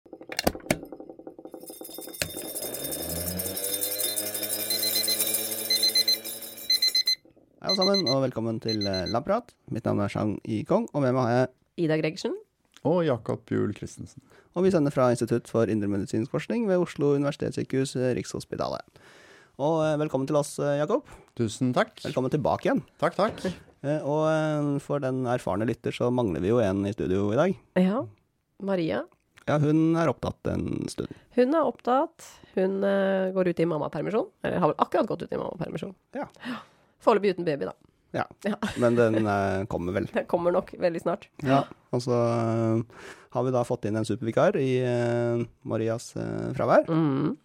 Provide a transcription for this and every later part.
Hei alle sammen, og velkommen til eh, Labprat. Mitt navn er Chang Yikong, og med meg har jeg Ida Gregersen. Og Jakob Juel Christensen. Og vi sender fra Institutt for indremedisinsk forskning ved Oslo universitetssykehus, eh, Rikshospitalet. Og eh, velkommen til oss, Jakob. Tusen takk. Velkommen tilbake igjen. Takk, takk. Og for den erfarne lytter så mangler vi jo en i studio i dag. Ja. Maria. Ja, hun er opptatt en stund. Hun er opptatt. Hun uh, går ut i mammapermisjon. Eller har vel akkurat gått ut i mammapermisjon. Ja. Foreløpig uten baby, da. Ja, Ja. men den uh, kommer vel. Den kommer nok veldig snart. Ja, og så uh, har vi da fått inn en supervikar i Marias fravær. Mm.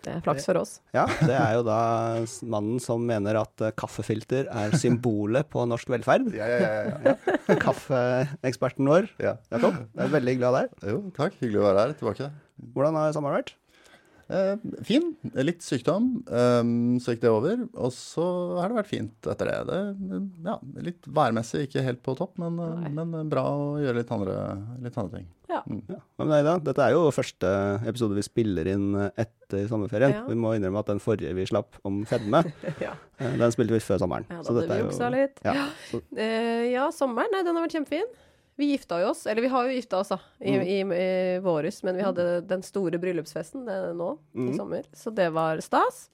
Det er flaks for oss. Ja, det er jo da mannen som mener at eh, kaffefilter er symbolet på norsk velferd. Ja, ja, ja. ja. Kaffeeksperten vår, ja. Jakob. Jeg er veldig glad der. Jo, takk. Hyggelig å være her tilbake. Hvordan har sommeren vært? Eh, fin. Litt sykdom, um, så gikk det over. Og så har det vært fint etter det. det ja, litt værmessig ikke helt på topp, men, eh, men bra å gjøre litt andre, litt andre ting. Ja. Mm. Ja. Men Eida, dette er jo første episode vi spiller inn eh, etter sommerferien. Ja. Vi må innrømme at den forrige vi slapp om fedme, ja. eh, den spilte vi før sommeren. ja, da Så hadde dette vi er jo- juksa litt. Ja, så, Eh, ja, sommeren, nei, den har vært kjempefin. Vi gifta jo oss, eller vi har jo gifta oss da, i, Mm. i, i våres, men vi hadde den store bryllupsfesten det, nå Mm. i sommer, så det var stas.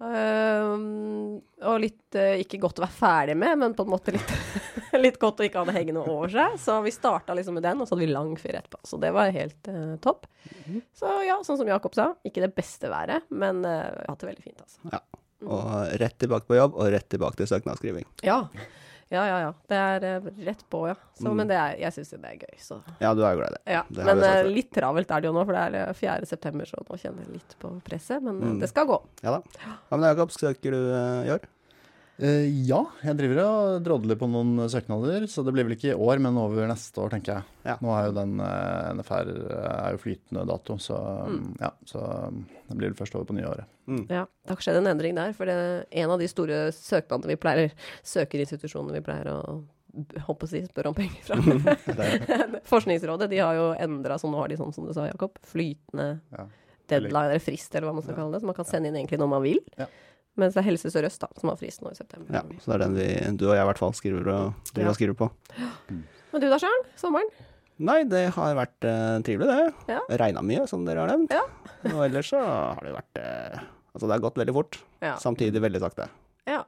Uh, og litt uh, ikke godt å være ferdig med, men på en måte litt, litt godt å ikke ha det hengende over seg. Så vi starta liksom med den, og så hadde vi lang fyr etterpå. Så det var helt uh, topp. Mhm. Så ja, sånn som Jakob sa, ikke det beste været, men eh, vi har hatt det veldig fint, altså. ja. Og rett tilbake på jobb, og rett tilbake til søknadsskriving. Ja. Ja, ja, ja. Det er eh, rett på, ja. Så, Mm. Men det er, jeg syns det er gøy, så Ja, du er jo glad i det. Ja, Det men sagt eh, litt travelt er det jo nå, for det er eh, 4. september, så nå kjenner jeg litt på presset. Men eh, Mm. det skal gå. Ja da. Ja, men Jakob, skal Søker du uh? Eh, ja, jeg driver og drodler på noen søknader, så det blir vel ikke i år, men over neste år, tenker jeg. Ja. Nå er jo den eh, NFR er jo flytende dato, så Mm. ja, så det blir vel først over på nyåret. Mm. Ja, det har skjedd en endring der. For det, er en av de store søknadene vi pleier, søkerinstitusjonene vi pleier å håper å si, spørre om penger fra. Forskningsrådet de har jo endra, så nå har de sånn som du sa, Jakob, flytende Ja. deadline, eller frist, eller hva man skal kalle det. Så man kan sende inn egentlig når man vil. Ja. Mens det er Helse Sør-Øst som har frist nå i september. Ja, så det er den vi, du og jeg i hvert fall skriver og, Ja. skriver på. Men du da, Sjøren? Sommeren? Nei, det har vært uh, trivelig, det. Ja. Regna mye, som dere har nevnt. Ja. og ellers så har det vært uh, Altså, det har gått veldig fort. Ja. Samtidig veldig sakte. ja.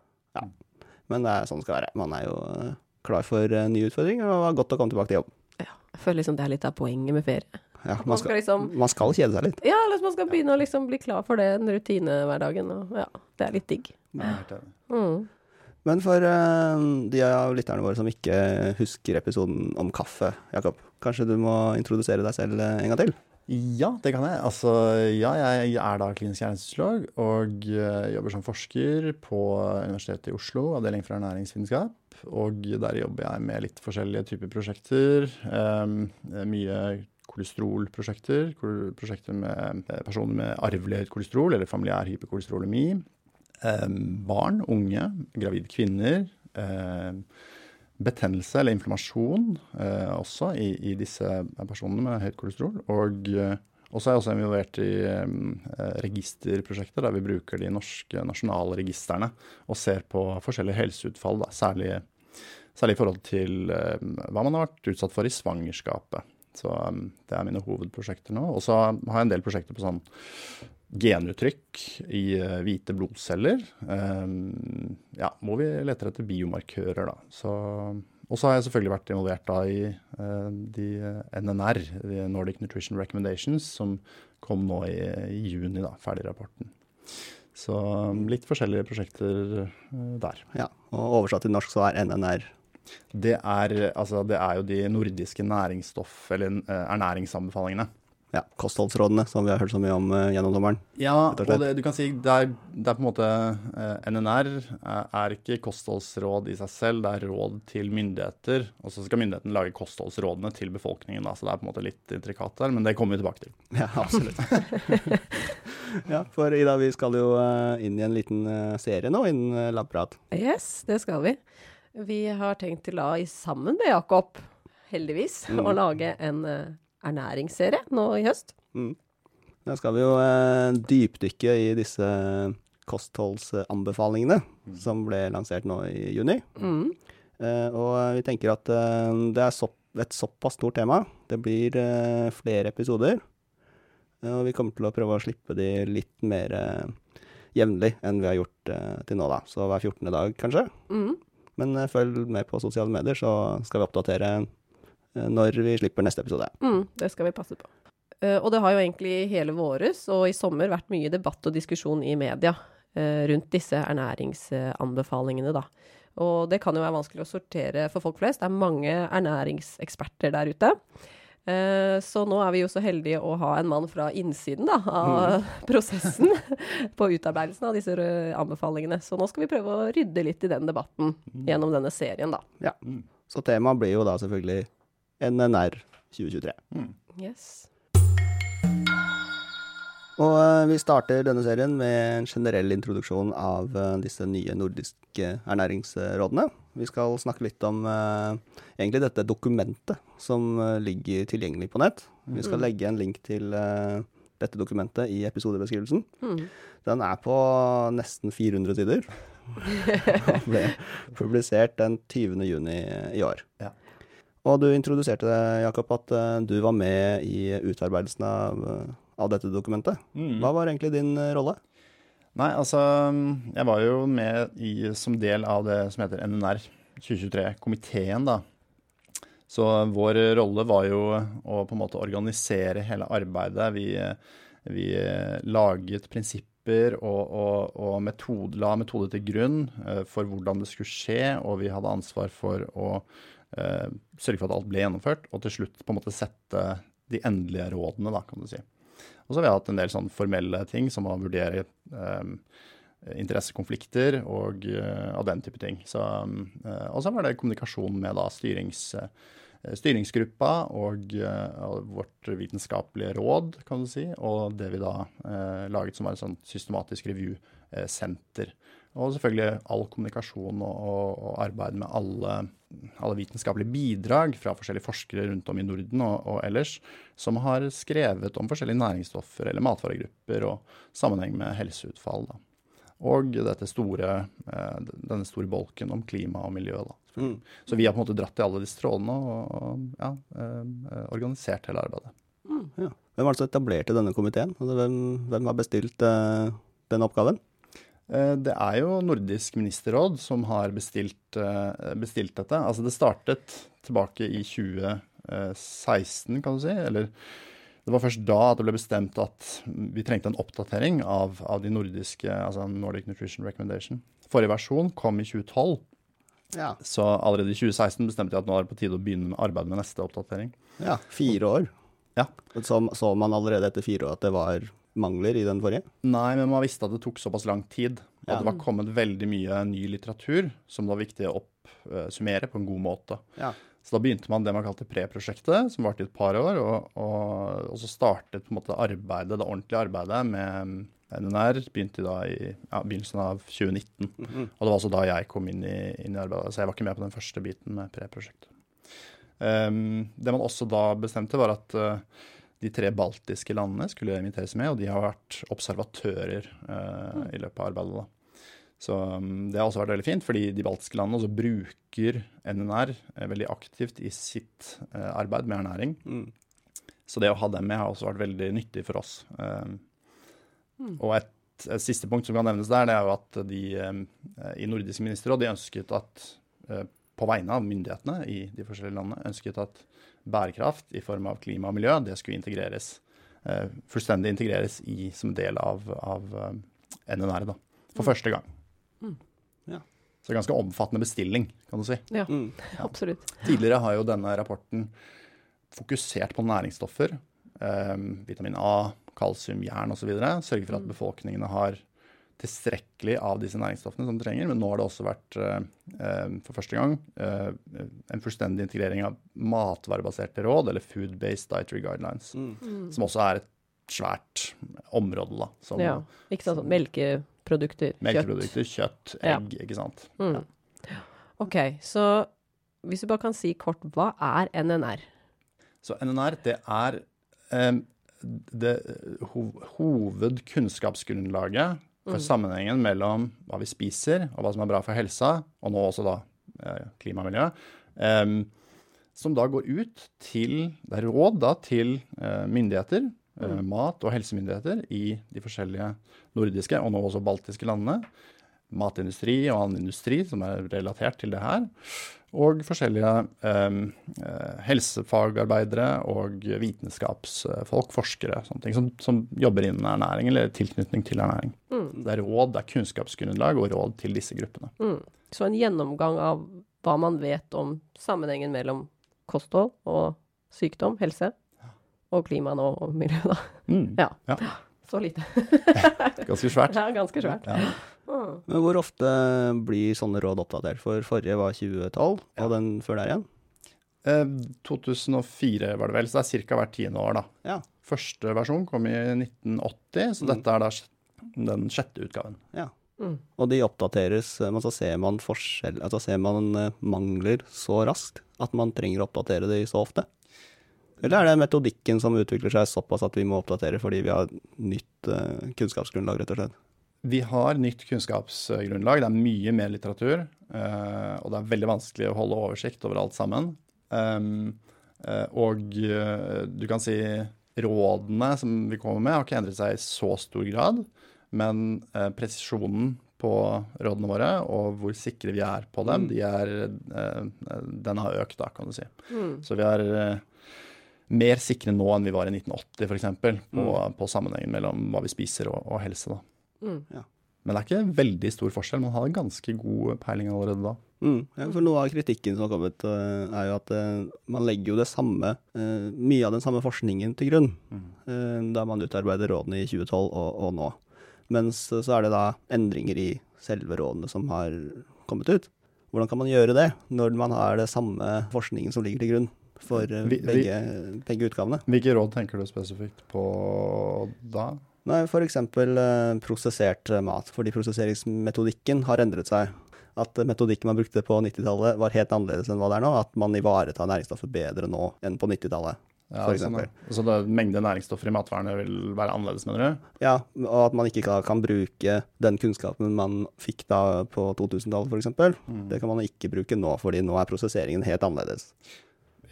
Men det er sånn det skal være. Man er jo uh, klar for nye utfordringer, og det var godt å komme tilbake til jobb. ja. Jeg føler liksom det er litt av poenget med ferie. Ja, Man man, skal liksom man skal kjede seg litt. Ja, eller man skal begynne å liksom bli klar for det, den rutinehverdagen. Og ja, det er litt digg. Er. Mm. Men for uh, de av lytterne våre som ikke husker episoden om kaffe, Jakob, kanskje du må introdusere deg selv en gang til? Ja, det kan jeg. Altså, ja, jeg er da klinisk ernæringsfysiolog og eh, jobber som forsker på Universitetet i Oslo, avdeling for ernæringsvitenskap. Og der jobber jeg med litt forskjellige typer prosjekter. Um, mye kolesterolprosjekter. Prosjekter med eh, personer med arvelig høyt kolesterol eller familiær hyperkolesterolemi. em, barn, unge, gravide kvinner. em, betennelse eller inflammasjon eh, også i, i disse personene med høyt kolesterol. Og eh, også er jeg også involvert i eh, registerprosjekter der vi bruker de norske nasjonale registrene og ser på forskjellige helseutfall, da, særlig, særlig i forhold til eh, hva man har vært utsatt for i svangerskapet. Så eh, det er mine hovedprosjekter nå. Og så har jeg en del prosjekter på sånn genuttrykk i eh, hvite blodceller. Um, ja, hvor vi leter etter biomarkører, da. Så, og så har jeg selvfølgelig vært involvert da i eh, de NNR, de Nordic Nutrition Recommendations, som kom nå i, i juni, da, ferdigrapporten. Så um, litt forskjellige prosjekter eh, der. Ja, og oversatt til norsk så er NNR Det er, altså, det er jo de nordiske næringsstoff- eller eh, ernæringsanbefalingene. ja, kostholdsrådene, som vi har hørt så mye om eh, gjennom dommeren. Ja, og det, du kan si det er, det er på en måte eh, NNR er, er ikke kostholdsråd i seg selv, det er råd til myndigheter. Og så skal myndighetene lage kostholdsrådene til befolkningen, da, så det er på en måte litt intrikat der, men det kommer vi tilbake til. Ja, absolutt. ja, for Ida, vi skal jo eh, inn i en liten eh, serie nå innen uh, labprat. Yes, det skal vi. Vi har tenkt til da, i sammen med Jakob, heldigvis, Mm. å lage en eh, ernæringsserie nå i høst. Mm. Da skal vi jo eh, dypdykke i disse kostholdsanbefalingene Mm. som ble lansert nå i juni. Mm. Eh, og vi tenker at eh, det er sopp, et såpass stort tema. Det blir eh, flere episoder. Eh, og vi kommer til å prøve å slippe de litt mer eh, jevnlig enn vi har gjort eh, til nå, da. Så hver 14. dag, kanskje. Mm. Men eh, følg med på sosiale medier, så skal vi oppdatere eh, når vi slipper neste episode. Mm, det skal vi passe på. Eh, og det har jo egentlig hele våres og i sommer vært mye debatt og diskusjon i media rundt disse ernæringsanbefalingene, da. Og det kan jo være vanskelig å sortere for folk flest. Det er mange ernæringseksperter der ute. Eh, så nå er vi jo så heldige å ha en mann fra innsiden da, av prosessen på utarbeidelsen av disse anbefalingene. Så nå skal vi prøve å rydde litt i den debatten gjennom denne serien, da. Ja. Så temaet blir jo da selvfølgelig NNR 2023. Yes. Og eh, vi starter denne serien med en generell introduksjon av eh, disse nye nordiske ernæringsrådene. Vi skal snakke litt om eh, egentlig dette dokumentet som eh, ligger tilgjengelig på nett. Vi skal Mm. legge en link til eh, dette dokumentet i episodebeskrivelsen. Mm. Den er på nesten 400 sider. Og ble publisert den 20. juni i år. Ja. Og du introduserte Jakob, at du var med i utarbeidelsen av, av dette dokumentet. Mm. Hva var egentlig din eh, rolle? Nei, altså Jeg var jo med i, som del av det som heter NNR 2023-komiteen, da. Så vår rolle var jo å på en måte organisere hele arbeidet. Vi, vi laget prinsipper og, og, og metode, la metode til grunn eh, for hvordan det skulle skje, og vi hadde ansvar for å uh, sørge for at alt ble gjennomført, og til slutt på en måte sette de endelige rådene, da, kan du si. Og så har vi hatt en del sånn formelle ting, som å vurdere eh, interessekonflikter og eh, av den type ting. Så, eh, og så var det kommunikasjon med da styrings, eh, styringsgruppa og, vårt vitenskapelige råd, kan du si, og det vi da laget som var et sånn systematisk review-senter. Og selvfølgelig all kommunikasjon og, og, og arbeid med alle, alle vitenskapelige bidrag fra forskjellige forskere rundt om i Norden og, og ellers, som har skrevet om forskjellige næringsstoffer eller matvaregrupper og sammenheng med helseutfall. Da. Og store, eh, denne store bolken om klima og miljø. Mm. Så vi har på en måte dratt i alle disse trådene og, og ja, eh, organisert hele arbeidet. Ja. Hvem var det som etablerte denne komiteen? Altså, hvem, hvem har bestilt eh, den oppgaven? Eh, Det er jo Nordisk ministerråd som har bestilt, eh, bestilt dette. Altså det startet tilbake i 2016, kan du si. Eller det var først da at det ble bestemt at vi trengte en oppdatering av, av de nordiske, altså Nordic Nutrition Recommendation. Forrige versjon kom i 2012, Ja. så allerede i 2016 bestemte jeg at nå er det på tide å begynne med arbeidet med neste oppdatering. ja fire år. Ja. Så, så man allerede etter fire år at det var mangler i den forrige? Nei, men man visste at det tok såpass lang tid. Og Ja. det var kommet veldig mye ny litteratur som det var viktig å oppsummere på en god måte. Ja. Så da begynte man det man kalte pre-prosjektet, som varte i et par år. Og, og, og så startet på en måte arbeidet, det ordentlige arbeidet med NNR begynte da i ja, begynnelsen av 2019. Mhm. Og det var også da jeg kom inn i, inn i arbeidet, så jeg var ikke med på den første biten med preprosjektet. Um, det man også da bestemte, var at uh, de tre baltiske landene skulle inviteres med, og de har vært observatører uh, i løpet av arbeidet. da. Så um, det har også vært veldig fint, fordi de baltiske landene også bruker NNR eh, veldig aktivt i sitt eh, arbeid med ernæring. Mm. Så det å ha dem med har også vært veldig nyttig for oss. Um, Og et, et siste punkt som kan nevnes der, det er jo at de um, i Nordisk ministerråd de ønsket at eh, på vegne av myndighetene i de forskjellige landene ønsket at bærekraft i form av klima og miljø det skulle integreres, eh, fullstendig integreres i, som del av, av um, NNR da, for første gang. Mm. Ja. Så ganske omfattende bestilling, kan du si. Ja, Mm. absolutt. Tidligere har jo denne rapporten fokusert på næringsstoffer. Eh, vitamin A, kalsium, jern osv. Sørge for at befolkningene har tilstrekkelig av disse næringsstoffene som de trenger. Men nå har det også vært eh, eh, for første gang eh, en fullstendig integrering av matvarebaserte råd, eller food-based dietary guidelines. Mm. Som også er et svært område, da. Som Ja. Ikke sant, sånn melkeprodukter, kjøtt. melkeprodukter, kjøtt, Ja. egg, ikke sant. Mm. OK, så hvis du bare kan si kort, hva er NNR? Så NNR, det er um, det ho hovedkunnskapsgrunnlaget for sammenhengen mellom hva vi spiser, og hva som er bra for helsa, og nå også da eh, klima og miljø. um, som da går ut til Det er råd da til uh, myndigheter, eh, mat- og helsemyndigheter i de forskjellige nordiske og nå også baltiske landene. Matindustri og annen industri som er relatert til det her. Og forskjellige eh, helsefagarbeidere og vitenskapsfolk, forskere, sånne ting, som, som jobber innen ernæring eller tilknytning til ernæring. Det er råd, det er kunnskapsgrunnlag og råd til disse gruppene. Mm. Så en gjennomgang av hva man vet om sammenhengen mellom kosthold og sykdom, helse, og klima nå, og miljø, da. Mm. Ja. Ja. Så lite. Ganske svært. Er ganske svært. Ja. Mm. Men hvor ofte blir sånne råd oppdatert? For forrige var 2012, Ja. og den før der igjen? Eh, 2004 var det vel, så det er ca. hvert tiende år, da. Ja. Første versjon kom i 1980, så Mm. dette er da den sjette utgaven. ja. Mm. Og de oppdateres, eh, men så ser man forskjell, altså ser man eh, mangler så raskt at man trenger å oppdatere de så ofte? Eller er det metodikken som utvikler seg såpass at vi må oppdatere fordi vi har nytt eh, kunnskapsgrunnlag, rett og slett? Vi har nytt kunnskapsgrunnlag. Det er mye mer litteratur. eh, og det er veldig vanskelig å holde oversikt over alt sammen. Um, eh, og eh, du kan si rådene som vi kommer med, har ikke endret seg i så stor grad. Men presisjonen på rådene våre og hvor sikre vi er på dem, Mm. de er, den har økt, da, kan du si. Mm. Så vi er mer sikre nå enn vi var i 1980 f.eks. På, Mm. på sammenhengen mellom hva vi spiser og, og helse. da. Mm. Men det er ikke veldig stor forskjell. Man har ganske god peiling allerede da. Mm. Ja, for noe av kritikken som har kommet, eh, er jo at eh, man legger jo det samme, eh, mye av den samme forskningen til grunn, mm. da man utarbeider rådene i 2012 og, og nå. Mens så er det da endringer i selve rådene som har kommet ut. Hvordan kan man gjøre det, når man har det samme forskningen som ligger til grunn for begge, begge utgavene? Hvilke råd tenker du spesifikt på da? Nei, f.eks. Eh, prosessert eh, mat, fordi prosesseringsmetodikken har endret seg. At eh, metodikken man brukte på 90-tallet var helt annerledes enn hva det er nå. At man ivaretar næringsstoffet bedre nå enn på 90-tallet. Ja, sånn, så det, mengde næringsstoffer i matvarene vil være annerledes, mener du? Ja, og at man ikke kan, kan bruke den kunnskapen man fikk da på 2000-tallet f.eks. Mm. Det kan man ikke bruke nå, fordi nå er prosesseringen helt annerledes.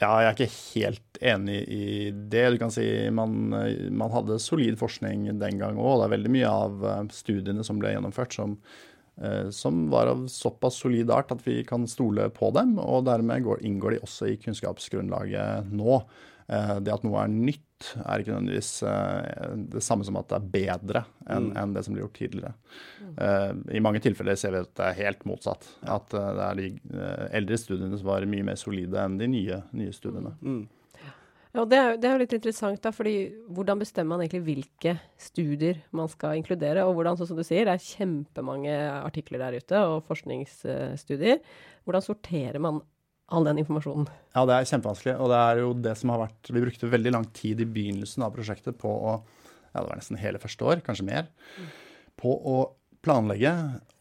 Ja, jeg er ikke helt enig i det. Du kan si man, man hadde solid forskning den gang òg. Det er veldig mye av eh, studiene som ble gjennomført som, eh, som var av såpass solid art at vi kan stole på dem. Og dermed går, inngår de også i kunnskapsgrunnlaget nå. Eh, Det at noe er nytt, er ikke nødvendigvis eh, det samme som at det er bedre enn Mm. en det som ble gjort tidligere. Eh, I mange tilfeller ser vi at det er helt motsatt. At eh, det er de eldre studiene som var mye mer solide enn de nye, nye studiene. Mm. Ja, og det er, det er jo litt interessant, da, fordi hvordan bestemmer man egentlig hvilke studier man skal inkludere? Og hvordan, som du sier, det er kjempemange artikler der ute, og forskningsstudier. Hvordan sorterer man all den informasjonen? Ja, det er kjempevanskelig. Og det er jo det som har vært Vi brukte veldig lang tid i begynnelsen av prosjektet på å Ja, det var nesten hele første år, kanskje mer. På å planlegge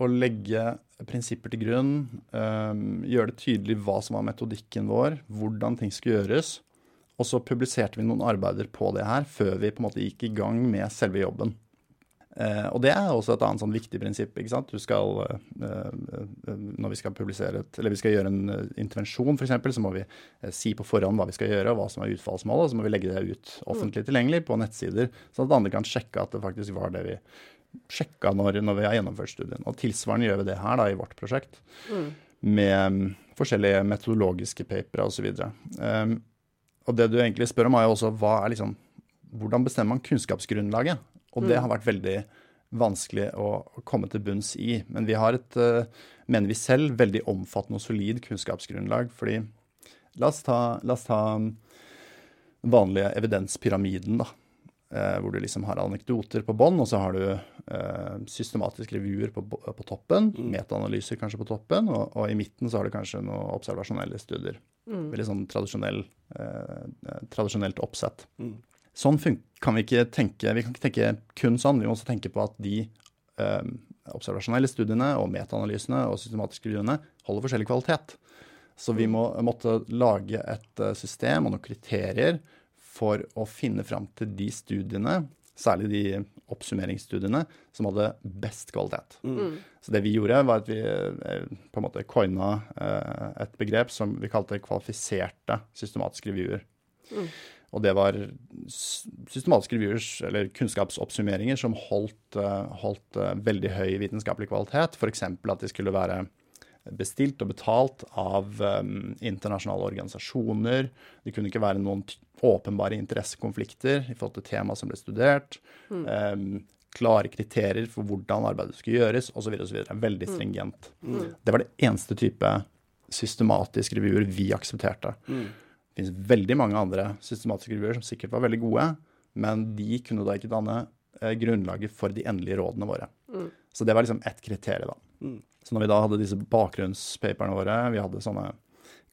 og legge prinsipper til grunn. Um, gjøre det tydelig hva som var metodikken vår, hvordan ting skulle gjøres. Og så publiserte vi noen arbeider på det her før vi på en måte gikk i gang med selve jobben. Eh, og det er også et annet sånn viktig prinsipp. ikke sant? Du skal, eh, eh, Når vi skal publisere et, eller vi skal gjøre en intervensjon, f.eks., så må vi si på forhånd hva vi skal gjøre, og hva som er utfallsmålet, og så må vi legge det ut offentlig tilgjengelig på nettsider, sånn at andre kan sjekke at det faktisk var det vi sjekka når, når vi har gjennomført studien. Og tilsvarende gjør vi det her da i vårt prosjekt, Mm. med mm, forskjellige metodologiske papere osv. Um, og det du egentlig spør om, er jo også hva er liksom, hvordan bestemmer man kunnskapsgrunnlaget? Og det Mm. har vært veldig vanskelig å komme til bunns i. Men vi har et, eh, mener vi selv, veldig omfattende og solid kunnskapsgrunnlag. Fordi la oss ta, la oss ta mm, vanlige evidenspyramiden, da. Eh, hvor du liksom har anekdoter på bånn, og så har du eh, systematiske revyer på, på toppen. Mm. Metaanalyser kanskje på toppen, og, og i midten så har du kanskje noen observasjonelle studier. Mm. Veldig sånn tradisjonell, eh, tradisjonelt oppsett. Mm. Sånn fun- kan vi ikke tenke. Vi kan ikke tenke kun sånn. Vi må også tenke på at de eh, observasjonelle studiene og metaanalysene og systematiske studiene holder forskjellig kvalitet. Så vi må, måtte lage et uh, system og noen kriterier for å finne fram til de studiene, særlig de oppsummeringsstudiene, som hadde best kvalitet. Mm. Så det vi gjorde, var at vi eh, på en måte coina eh, et begrep som vi kalte kvalifiserte systematiske reviewer. Mm. Og det var systematiske reviewers, eller kunnskapsoppsummeringer, som holdt, eh, holdt veldig høy vitenskapelig kvalitet. F.eks. at de skulle være bestilt og betalt av um, internasjonale organisasjoner. Det kunne ikke være noen åpenbare interessekonflikter i forhold til tema som ble studert. Mm. Um, klare kriterier for hvordan arbeidet skulle gjøres, osv. osv. Veldig mm. stringent. Mm. Det var det eneste type systematisk revyer vi aksepterte. Mm. Det finnes veldig mange andre systematiske reviewer som sikkert var veldig gode, men de kunne da ikke danne eh, grunnlaget for de endelige rådene våre. Mm. Så det var liksom ett kriterium, da. Mm. Så når vi da hadde disse bakgrunnspaperne våre, vi hadde sånne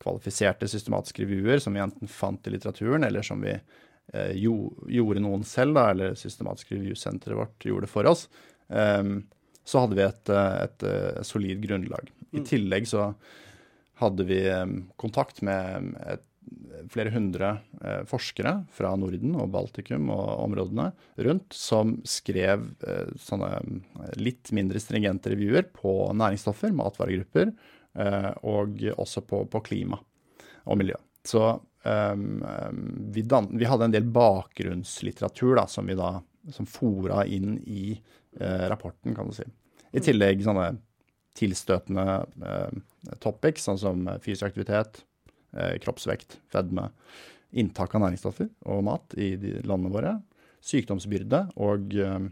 kvalifiserte systematiske reviewer som vi enten fant i litteraturen, eller som vi eh, jo, gjorde noen selv, da, eller systematisk review-senteret vårt gjorde for oss, um, så hadde vi et, eh, et, et, eh, et solid grunnlag. I mm. tillegg så hadde vi um, kontakt med et flere hundre eh, forskere fra Norden og Baltikum og områdene rundt som skrev eh, sånne eh, litt mindre stringente reviewer på næringsstoffer, matvaregrupper, og også på, på, klima og miljø. Så ehm, vi, dan, vi, hadde en del bakgrunnslitteratur da, som vi da som fora inn i eh, rapporten, kan du si. I tillegg sånne tilstøtende eh, topics, sånn som fysisk aktivitet, kroppsvekt, fedme, inntak av næringsstoffer og mat i de landene våre, sykdomsbyrde og, eh,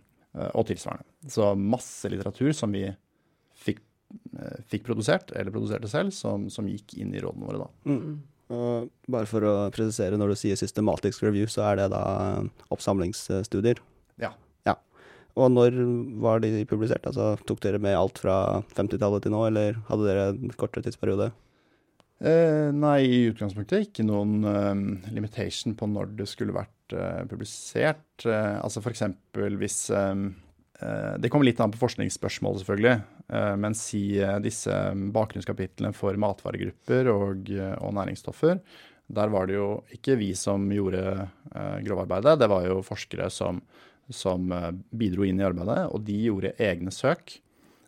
og tilsvarende. Så masse litteratur som vi fikk, eh, fikk produsert, eller produserte selv, som, som, gikk inn i rådene våre da. Mm. Og bare for å presisere, når du sier systematisk review, så er det da oppsamlingsstudier? Ja. ja. Og når var de publisert? Altså, tok dere med alt fra 50-tallet til nå, eller hadde dere en kortere tidsperiode? Eh, nei, i utgangspunktet ikke noen eh, limitation på når det skulle vært eh, publisert. Eh, altså f.eks. hvis eh, eh, Det kommer litt an på forskningsspørsmål, selvfølgelig. Eh, men si disse bakgrunnskapitlene for matvaregrupper og, og, næringsstoffer. Der var det jo ikke vi som gjorde grovarbeidet, det var jo forskere som, som bidro inn i arbeidet. Og de gjorde egne søk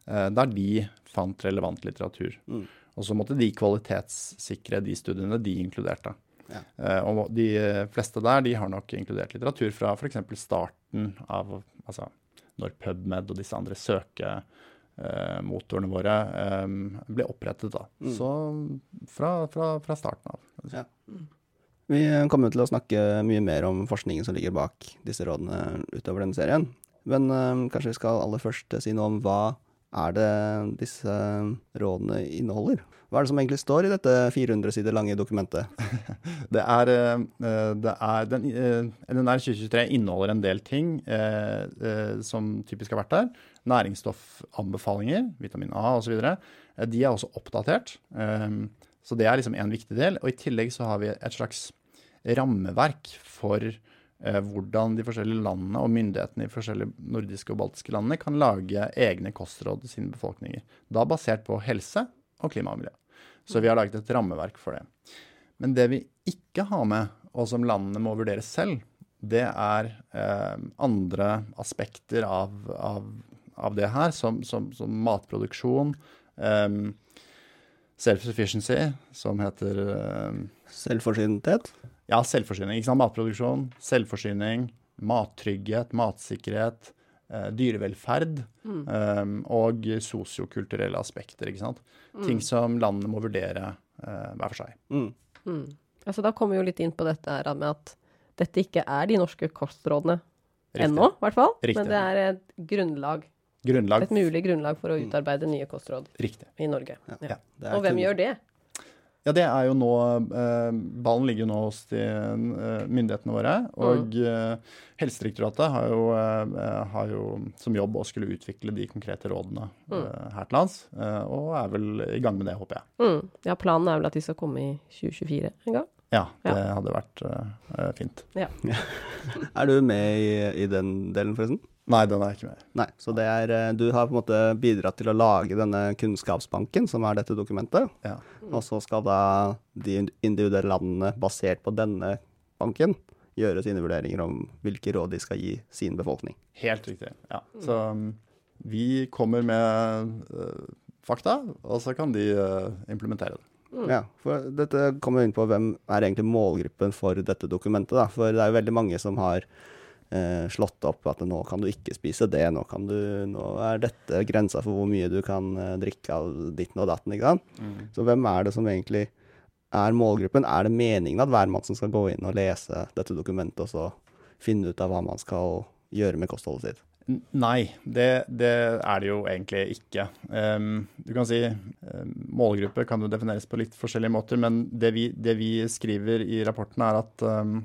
der de fant relevant litteratur. Mm. Og så måtte de kvalitetssikre de studiene de inkluderte. Ja. Uh, og de fleste der de har nok inkludert litteratur fra f.eks. starten av altså når PubMed og disse andre søkemotorene uh, våre um, ble opprettet. da. Mm. Så fra, fra, fra, starten av. Ja. Vi kommer til å snakke mye mer om forskningen som ligger bak disse rådene utover denne serien. Men uh, kanskje vi skal aller først si noe om hva er det disse rådene inneholder? Hva er det som egentlig står i dette 400 sider lange dokumentet? det er, eh, det er den, eh, NNR 2023 inneholder en del ting eh, som typisk har vært der. Næringsstoffanbefalinger, vitamin A osv. De er også oppdatert. Så det er liksom en viktig del. Og i tillegg så har vi et slags rammeverk for hvordan de forskjellige landene og myndighetene i forskjellige nordiske og baltiske landene kan lage egne kostråd til sine befolkninger. Da basert på helse og klima og miljø. Så vi har laget et rammeverk for det. Men det vi ikke har med, og som landene må vurdere selv, det er eh, andre aspekter av, av, av, det her, som, som, som matproduksjon. Eh, Self-sufficiency, som heter eh, Selvforsynethet? Ja, selvforsyning. ikke sant? Matproduksjon, selvforsyning, mattrygghet, matsikkerhet, eh, dyrevelferd mm. um, og sosiokulturelle aspekter. ikke sant? Mm. Ting som landene må vurdere eh, hver for seg. Mm. mm. Altså, da kommer vi jo litt inn på dette her med at dette ikke er de norske kostrådene ennå, i hvert fall. Riktig. Men det er et grunnlag. grunnlag. Et mulig grunnlag for å mm. utarbeide nye kostråd Riktig. i Norge. Ja. Ja. Og hvem gjør det? Ja, det er jo nå eh, Ballen ligger jo nå hos de eh, myndighetene våre. Og mm. eh, Helsedirektoratet har jo, eh, har jo, som jobb å skulle utvikle de konkrete rådene mm. Eh, her til lands. Eh, og er vel i gang med det, håper jeg. Mm. Ja, planen er vel at de skal komme i 2024 en gang? Ja, det Ja. hadde vært fint. Er du med i, i den delen, forresten? Nei, den er ikke med. Nei. Så det er eh, Du har på en måte bidratt til å lage denne kunnskapsbanken, som er dette dokumentet. Ja. Og så skal da de individuelle landene, basert på denne banken, gjøre sine vurderinger om hvilke råd de skal gi sin befolkning. Helt riktig. Ja. Så um, vi kommer med uh, fakta, og så kan de uh, implementere det. Ja, for dette kommer inn på hvem er egentlig målgruppen for dette dokumentet. Da. For det er jo veldig mange som har eh, slått opp at nå kan du ikke spise det, nå, kan du, nå er dette grensa for hvor mye du kan eh, drikke av ditten og datten. ikke sant? Så hvem er det som egentlig er målgruppen? Er det meningen at hvermannsen skal gå inn og lese dette dokumentet og så finne ut av hva man skal gjøre med kostholdet sitt? Nei, det, det er det jo egentlig ikke. Um, du kan si um, Målgruppe kan jo defineres på litt forskjellige måter, men det vi, det vi skriver i rapporten er at um,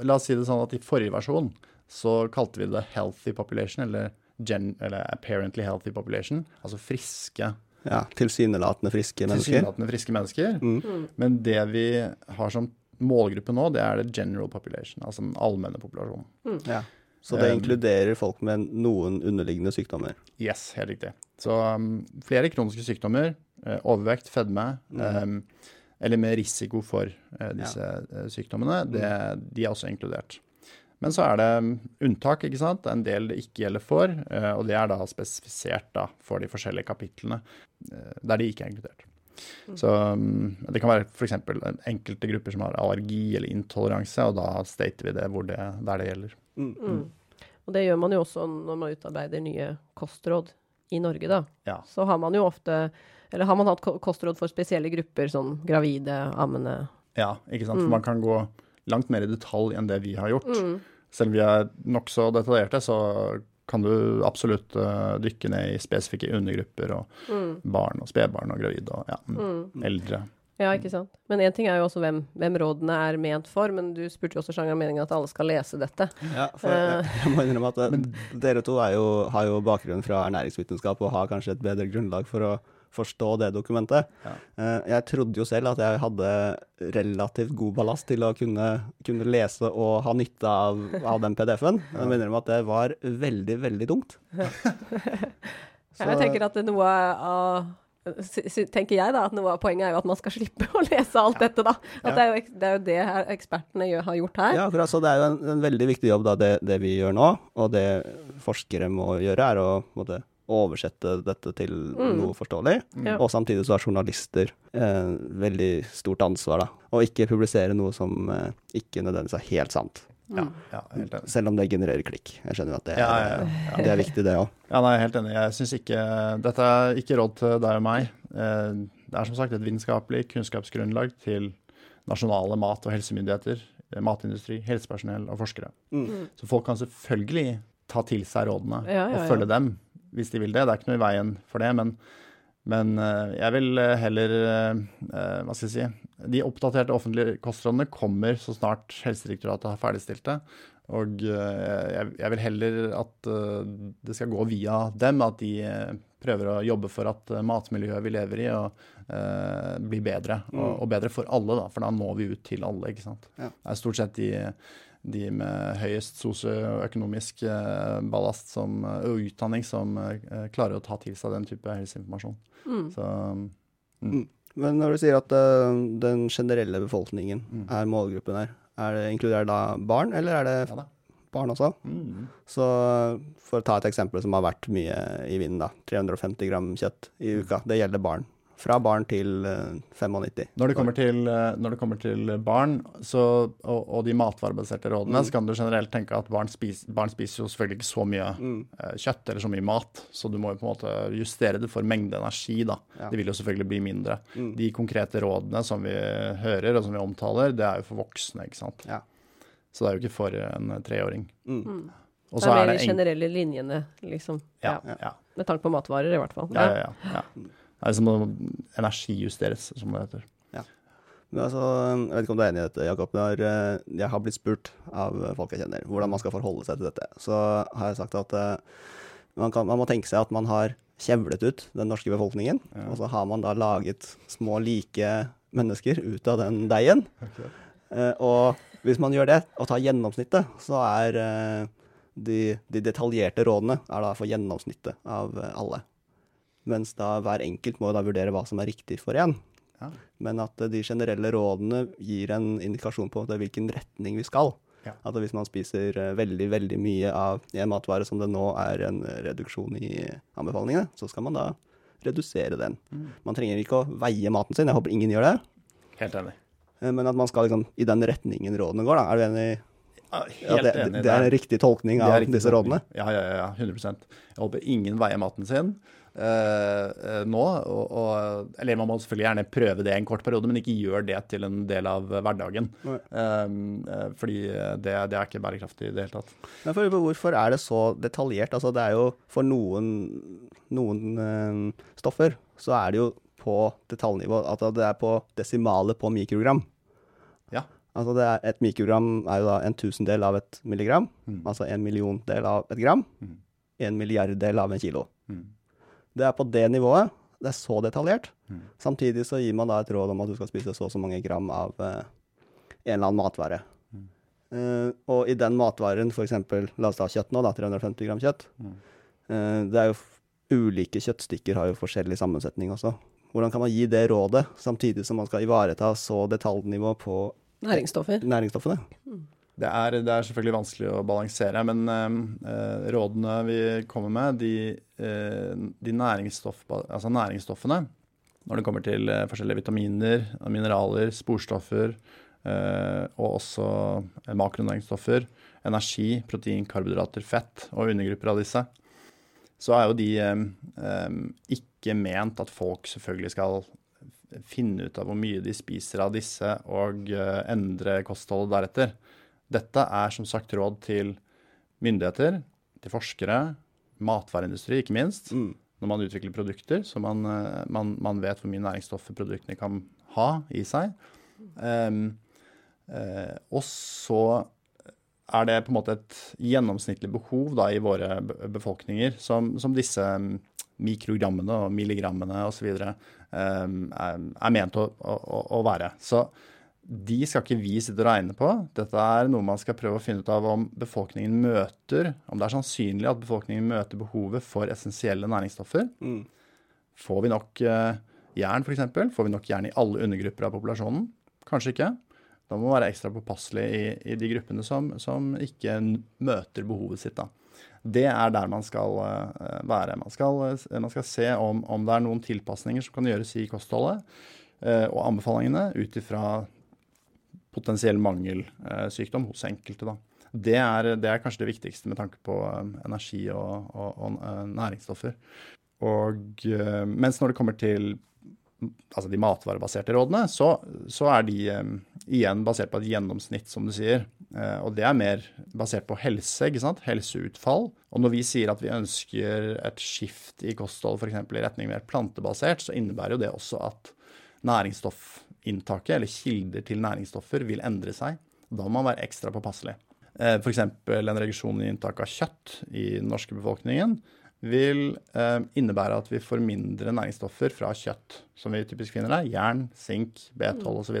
La oss si det sånn at i forrige versjon så kalte vi det 'healthy population', eller, gen, eller 'apparently healthy population', altså friske, Ja, Tilsynelatende friske mennesker. tilsynelatende friske mennesker. Mm. Men det vi har som målgruppe nå, det er the general population, altså den allmenne populasjonen. Ja. Så det Um, inkluderer folk med noen underliggende sykdommer. Yes, helt riktig. Så um, flere kroniske sykdommer, uh, overvekt, fedme, um, eller med risiko for uh, disse ja. sykdommene, det, de er også inkludert. Men så er det unntak, ikke sant. En del det ikke gjelder for, eh, og det er da spesifisert da for de forskjellige kapitlene eh, der de ikke er inkludert. Så um, Det kan være f.eks. enkelte grupper som har allergi eller intoleranse, og da stater vi det hvor det, der det gjelder. Mm. Og det gjør man jo også når man utarbeider nye kostråd i Norge, da. Ja. Så har man jo ofte Eller har man hatt kostråd for spesielle grupper, sånn gravide, ammende Ja, ikke sant. For man kan gå langt mer i detalj enn det vi har gjort. Mm. Selv om vi er nokså detaljerte, så kan du absolutt uh, dykke ned i spesifikke undergrupper og Mm. barn og spedbarn og gravide og ja, mm, eldre. Ja, ikke sant. Men én ting er jo også hvem, hvem rådene er ment for, men du spurte jo også sjanger meningen at alle skal lese dette. Ja, for jeg, jeg må innrømme at det, dere to er jo, har jo bakgrunn fra ernæringsvitenskap og har kanskje et bedre grunnlag for å forstå det dokumentet. Ja. Eh, Jeg trodde jo selv at jeg hadde relativt god ballast til å kunne, kunne lese og ha nytte av, av den PDF-en. Jeg må innrømme at det var veldig, veldig tungt. Ja, jeg tenker at noe av tenker jeg da, at Noe av poenget er jo at man skal slippe å lese alt dette. da. At det, er jo, det er jo det her ekspertene gjør, har gjort her. Ja, akkurat, så Det er jo en, en veldig viktig jobb, da, det, det vi gjør nå. Og det forskere må gjøre, er å måte, oversette dette til noe forståelig. Mm. Og samtidig så har journalister eh, veldig stort ansvar, da. Og ikke publisere noe som eh, ikke nødvendigvis er helt sant. Ja, ja, helt enig. Selv om det genererer klikk. Jeg skjønner at det er, Ja, ja, ja, Det er viktig, det òg. Ja, nei, helt enig. Jeg syns ikke Dette er ikke råd til deg og meg. Eh, Det er som sagt et vitenskapelig kunnskapsgrunnlag til nasjonale mat- og helsemyndigheter, eh, matindustri, helsepersonell og forskere. Mm. Så folk kan selvfølgelig ta til seg rådene Ja, ja, og følge dem hvis de vil det. Det er ikke noe i veien for det, men, men eh, jeg vil eh, heller eh, Hva skal jeg si De oppdaterte offentlige kostrådene kommer så snart Helsedirektoratet har ferdigstilt det. Og jeg, jeg vil heller at det skal gå via dem, at de prøver å jobbe for at matmiljøet vi lever i, og, uh, blir bedre. Og, og bedre for alle, da, for da når vi ut til alle. ikke sant? Ja. Det er stort sett de, de med høyest sosioøkonomisk eh, ballast som, eh, og utdanning som eh, klarer å ta til seg den type helseinformasjon. Mm. Så Men når du sier at den generelle befolkningen Mm. er målgruppen her, er det, inkluderer da barn, eller er det ja barn også? Mm. Så for å ta et eksempel som har vært mye i vinden, da. 350 gram kjøtt i uka. Det gjelder barn. Fra barn til eh, 95. Når det kommer til, eh, når det kommer til barn så, og, og de matvarebaserte rådene, så kan du generelt tenke at barn, spis, barn spiser jo selvfølgelig ikke så mye mm. kjøtt eller så mye mat, så du må jo på en måte justere det for mengde energi. da. Ja. Det vil jo selvfølgelig bli mindre. De konkrete rådene som vi hører og som vi omtaler, det er jo for voksne. ikke sant? Ja. Så det er jo ikke for en treåring. Mm. Og Det er er det de generelle linjene, liksom. ja, Ja. ja, Med tanke på matvarer, i hvert fall. ja, ja, ja, ja. Det er som å energijusteres, som det heter. Men altså, jeg vet ikke om du er enig i dette, Jakob. Når eh, jeg har blitt spurt av folk jeg kjenner hvordan man skal forholde seg til dette, så har jeg sagt at eh, man, kan, man må tenke seg at man har kjevlet ut den norske befolkningen, og så har man da laget små like mennesker ut av den deigen. Okay. og hvis man gjør det, og tar gjennomsnittet, så er eh, de, de detaljerte rådene er da for gjennomsnittet av eh, alle. Mens da hver enkelt må da vurdere hva som er riktig for en. Ja. Men at eh, de generelle rådene gir en indikasjon på hvilken retning vi skal. Ja. At hvis man spiser eh, veldig, veldig mye av en matvare som det nå er en reduksjon i anbefalingene, så skal man da redusere den. Mm. Man trenger ikke å veie maten sin, jeg håper ingen gjør det. Helt enig. Eh, Men at man skal liksom i den retningen rådene går, da. Er du enig? Ja, Helt det, enig. det er en riktig tolkning av riktig disse tolkning. rådene? Ja, ja, ja, 100 Jeg håper ingen veier maten sin eh, eh, nå. Og, og, eller man må selvfølgelig gjerne prøve det en kort periode, men ikke gjør det til en del av hverdagen. Eh, eh, fordi det, det er ikke bærekraftig i det hele tatt. Men for, hvorfor er det så detaljert? Altså, det er jo for noen, noen eh, stoffer så er det jo på detaljnivå at det er på desimalet på mikrogram. Ja. Altså det er, et mikrogram er jo da en tusendel av et milligram, Mm. altså en milliondel av et gram. Mm. En milliarddel av en kilo. Mm. Det er på det nivået. Det er så detaljert. Mm. Samtidig så gir man da et råd om at du skal spise så og så mange gram av eh, en eller annen matvare. Mm. Eh, og i den matvaren, f.eks. la oss ta kjøtt nå, da, 350 gram kjøtt. Mm. Eh, det er jo f- ulike kjøttstykker har jo forskjellig sammensetning også. Hvordan kan man gi det rådet, samtidig som man skal ivareta så detaljnivå på Næringsstoffer. næringsstoffene? Det er, det er selvfølgelig vanskelig å balansere, men eh, rådene vi kommer med, de, eh, de næringsstoff, altså næringsstoffene, når det kommer til eh, forskjellige vitaminer, mineraler, sporstoffer, eh, og også eh, makronæringsstoffer, energi, protein, karbohydrater, fett og undergrupper av disse, så er jo de eh, eh, ikke ment at folk selvfølgelig skal finne ut av hvor mye de spiser av disse, og eh, endre kostholdet deretter. Dette er som sagt råd til myndigheter, til forskere, matvareindustri ikke minst, Mm. når man utvikler produkter, så man, eh, man, man vet hvor mye næringsstoffer produktene kan ha i seg. Um, uh, og så er det på en måte et gjennomsnittlig behov da, i våre befolkninger som, som disse mm, mikrogrammene og milligrammene osv. Um, er, er ment å, å- å være. Så de skal ikke vi sitte og regne på. Dette er noe man skal prøve å finne ut av om befolkningen møter, om det er sannsynlig at befolkningen møter behovet for essensielle næringsstoffer. Mm. Får vi nok eh, jern, f.eks.? Får vi nok jern i alle undergrupper av populasjonen? Kanskje ikke. Da må man være ekstra påpasselig i, i de gruppene som, som ikke møter behovet sitt. Da. Det er der man skal eh, være. Man skal, eh, man skal se om, om det er noen tilpasninger som kan gjøres i kostholdet eh, og anbefalingene ut ifra potensiell mangelsykdom hos enkelte. Da. Det, er, det er kanskje det viktigste med tanke på eh, energi og, og, og eh, næringsstoffer. Og eh, mens når det kommer til altså de matvarebaserte rådene, så, så er de eh, igjen basert på et gjennomsnitt, som du sier. Eh, og det er mer basert på helse, ikke sant? helseutfall. Og når vi sier at vi ønsker et skift i kosthold, f.eks. i retning mer plantebasert, så innebærer jo det også at næringsstoffinntaket, eller kilder til næringsstoffer, vil endre seg. Da må man være ekstra påpasselig. Eh, F.eks. en reduksjon i inntak av kjøtt i den norske befolkningen vil eh, innebære at vi får mindre næringsstoffer fra kjøtt, som vi typisk finner der, jern, sink, B12 osv.,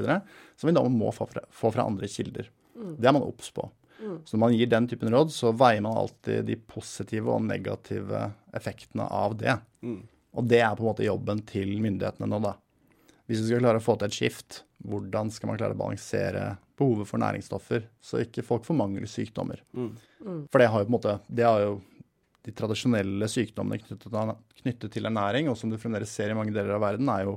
som vi da må få fra, få fra andre kilder. Det er man obs på. Så når man gir den typen råd, så veier man alltid de positive og negative effektene av det. Mm. Og det er på en måte jobben til myndighetene nå, da. Hvis vi skal klare å få til et skift, hvordan skal man klare å balansere behovet for næringsstoffer, så ikke folk får mangelsykdommer? Mm. For det har jo på en måte Det har jo de tradisjonelle sykdommene knyttet til, ernæring, og som du fremdeles ser i mange deler av verden, er jo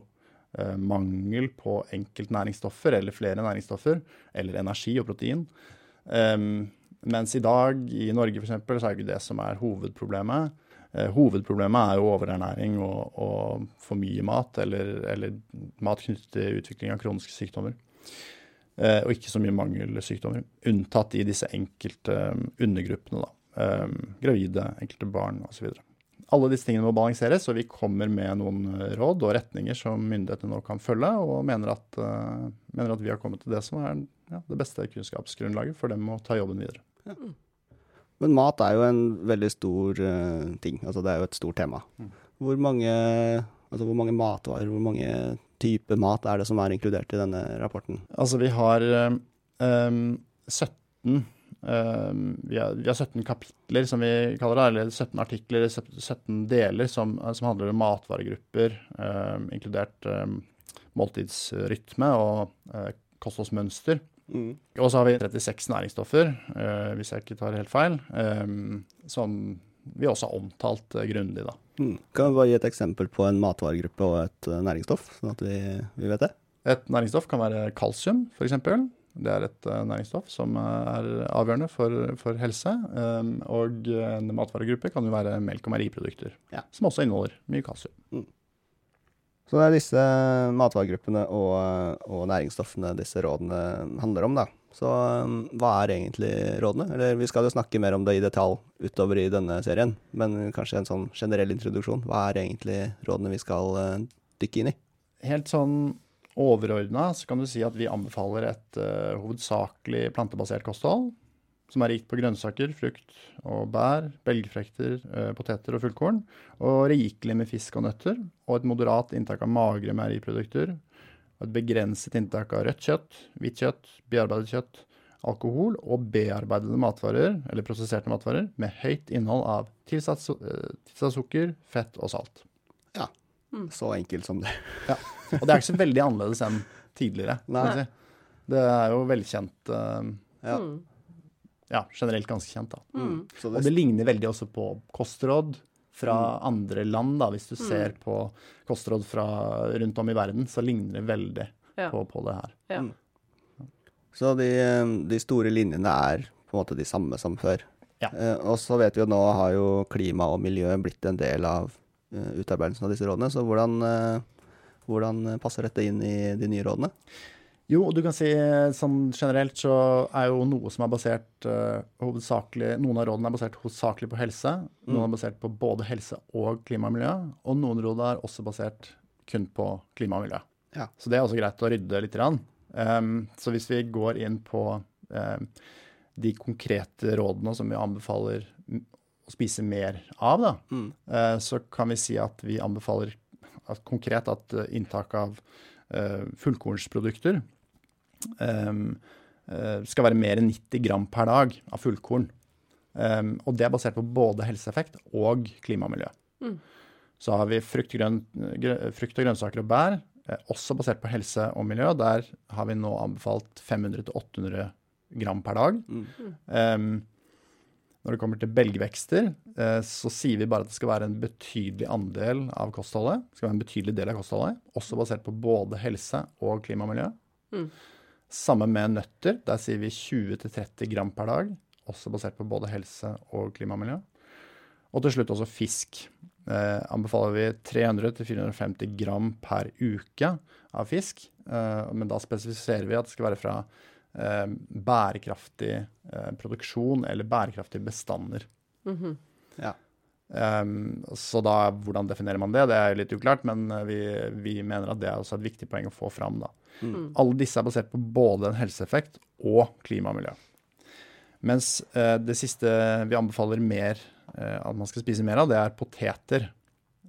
eh, mangel på enkeltnæringsstoffer eller flere næringsstoffer, eller energi og protein. Um, mens i dag i Norge for eksempel, så er det ikke det som er hovedproblemet. Eh, hovedproblemet er jo overernæring og, og for mye mat, eller, eller mat knyttet til utvikling av kroniske sykdommer. Eh, og ikke så mye mangelsykdommer, unntatt i disse enkelte um, undergruppene. da. Gravide, enkelte barn osv. Alle disse tingene må balanseres, og vi kommer med noen eh, råd og retninger som myndighetene nå kan følge, og mener at, eh, mener at vi har kommet til det som er ja, det beste kunnskapsgrunnlaget for dem å ta jobben videre. Men mat er jo en veldig stor uh, ting. Altså det er jo et stort tema. Mm. Hvor mange, altså hvor mange matvarer, hvor mange typer mat er det som er inkludert i denne rapporten? Altså vi har, eh, um, 17 um, vi, har, vi, har, 17 kapitler, som vi kaller det, eller 17 artikler, 17 deler, som, som handler om matvaregrupper, um, inkludert måltidsrytme og uh, kostholdsmønster. Mm. Og så har vi 36 næringsstoffer, uh, hvis jeg ikke tar helt feil, um, som vi også har omtalt uh, grundig. da. Mm. Kan du bare gi et eksempel på en matvaregruppe og et næringsstoff, sånn at vi, vi, vet det? Et næringsstoff kan være kalsium, f.eks. Det er et næringsstoff som er avgjørende for, for helse. Og en matvaregruppe kan jo være melk- og meieriprodukter, ja. som også inneholder mye kalsium. Mm. Så det er disse matvaregruppene og, og, næringsstoffene disse rådene handler om, da. Så um, hva er egentlig rådene? Eller vi skal jo snakke mer om det i detalj utover i denne serien, men kanskje en sånn generell introduksjon. Hva er egentlig rådene vi skal uh, dykke inn i? Helt sånn overordna så kan du si at vi anbefaler et uh, hovedsakelig plantebasert kosthold som er rikt på grønnsaker, frukt og bær, belgfrukter, eh, poteter og fullkorn, og rikelig med fisk og nøtter, og et moderat inntak av magre meieriprodukter, og et begrenset inntak av rødt kjøtt, hvitt kjøtt, bearbeidet kjøtt, alkohol og bearbeidede matvarer, eller prosesserte matvarer, med høyt innhold av tilsatt, eh, tilsatt sukker, fett og salt. Ja. Mm. Så enkelt som det. ja. Og det er ikke så veldig annerledes enn tidligere. Nei. Det er jo velkjent. Uh, ja. Mm ja, generelt ganske kjent. da. Mm. mm. Det... Og det ligner veldig også på kostråd fra mm. andre land. da, Hvis du mm. ser på kostråd fra rundt om i verden, så ligner det veldig ja. på, på, det her. Ja. Mm. Så de, de, store linjene er på en måte de samme som før. Ja. Eh, og så vet vi jo nå har jo klima og miljø blitt en del av uh, utarbeidelsen av disse rådene. Så hvordan, uh, hvordan passer dette inn i de nye rådene? Jo, og du kan si sånn generelt så er jo noe som er basert uh, hovedsakelig Noen av rådene er basert hovedsakelig på helse. Mm. Noen er basert på både helse og klima og miljø. Og noen råd er også basert kun på klima og miljø. Ja. Så det er også greit å rydde litt. Um, så hvis vi går inn på um, de konkrete rådene som vi anbefaler å spise mer av, da, mm. uh, så kan vi si at vi anbefaler at, konkret at uh, inntak av fullkornsprodukter skal være mer enn 90 gram per dag av fullkorn. Um, og det er basert på både helseeffekt og klima og miljø. Mm. Så har vi frukt, grøn, frukt, og grønnsaker og bær, eh, også basert på helse og miljø. Der har vi nå anbefalt 500-800 gram per dag. Mm. Um, når det kommer til belgvekster, eh, så sier vi bare at det skal være en betydelig andel av kostholdet. Det skal være en betydelig del av kostholdet, Også basert på både helse og klima og miljø. Mm. Samme med nøtter. Der sier vi 20-30 gram per dag. Også basert på både helse og klimamiljø. og. Til slutt også fisk. Eh, anbefaler vi 300-450 gram per uke av fisk. Eh, men da spesifiserer vi at det skal være fra eh, bærekraftig eh, produksjon eller bærekraftige bestander. Mm -hmm. ja. Um, så da, hvordan definerer man det? Det er litt uklart, men eh, vi, vi mener at det er også et viktig poeng å få fram. da. Mm. Alle disse er basert på både en helseeffekt og klima og miljø. Mens eh, det siste vi anbefaler mer eh, at man skal spise mer av, det er poteter.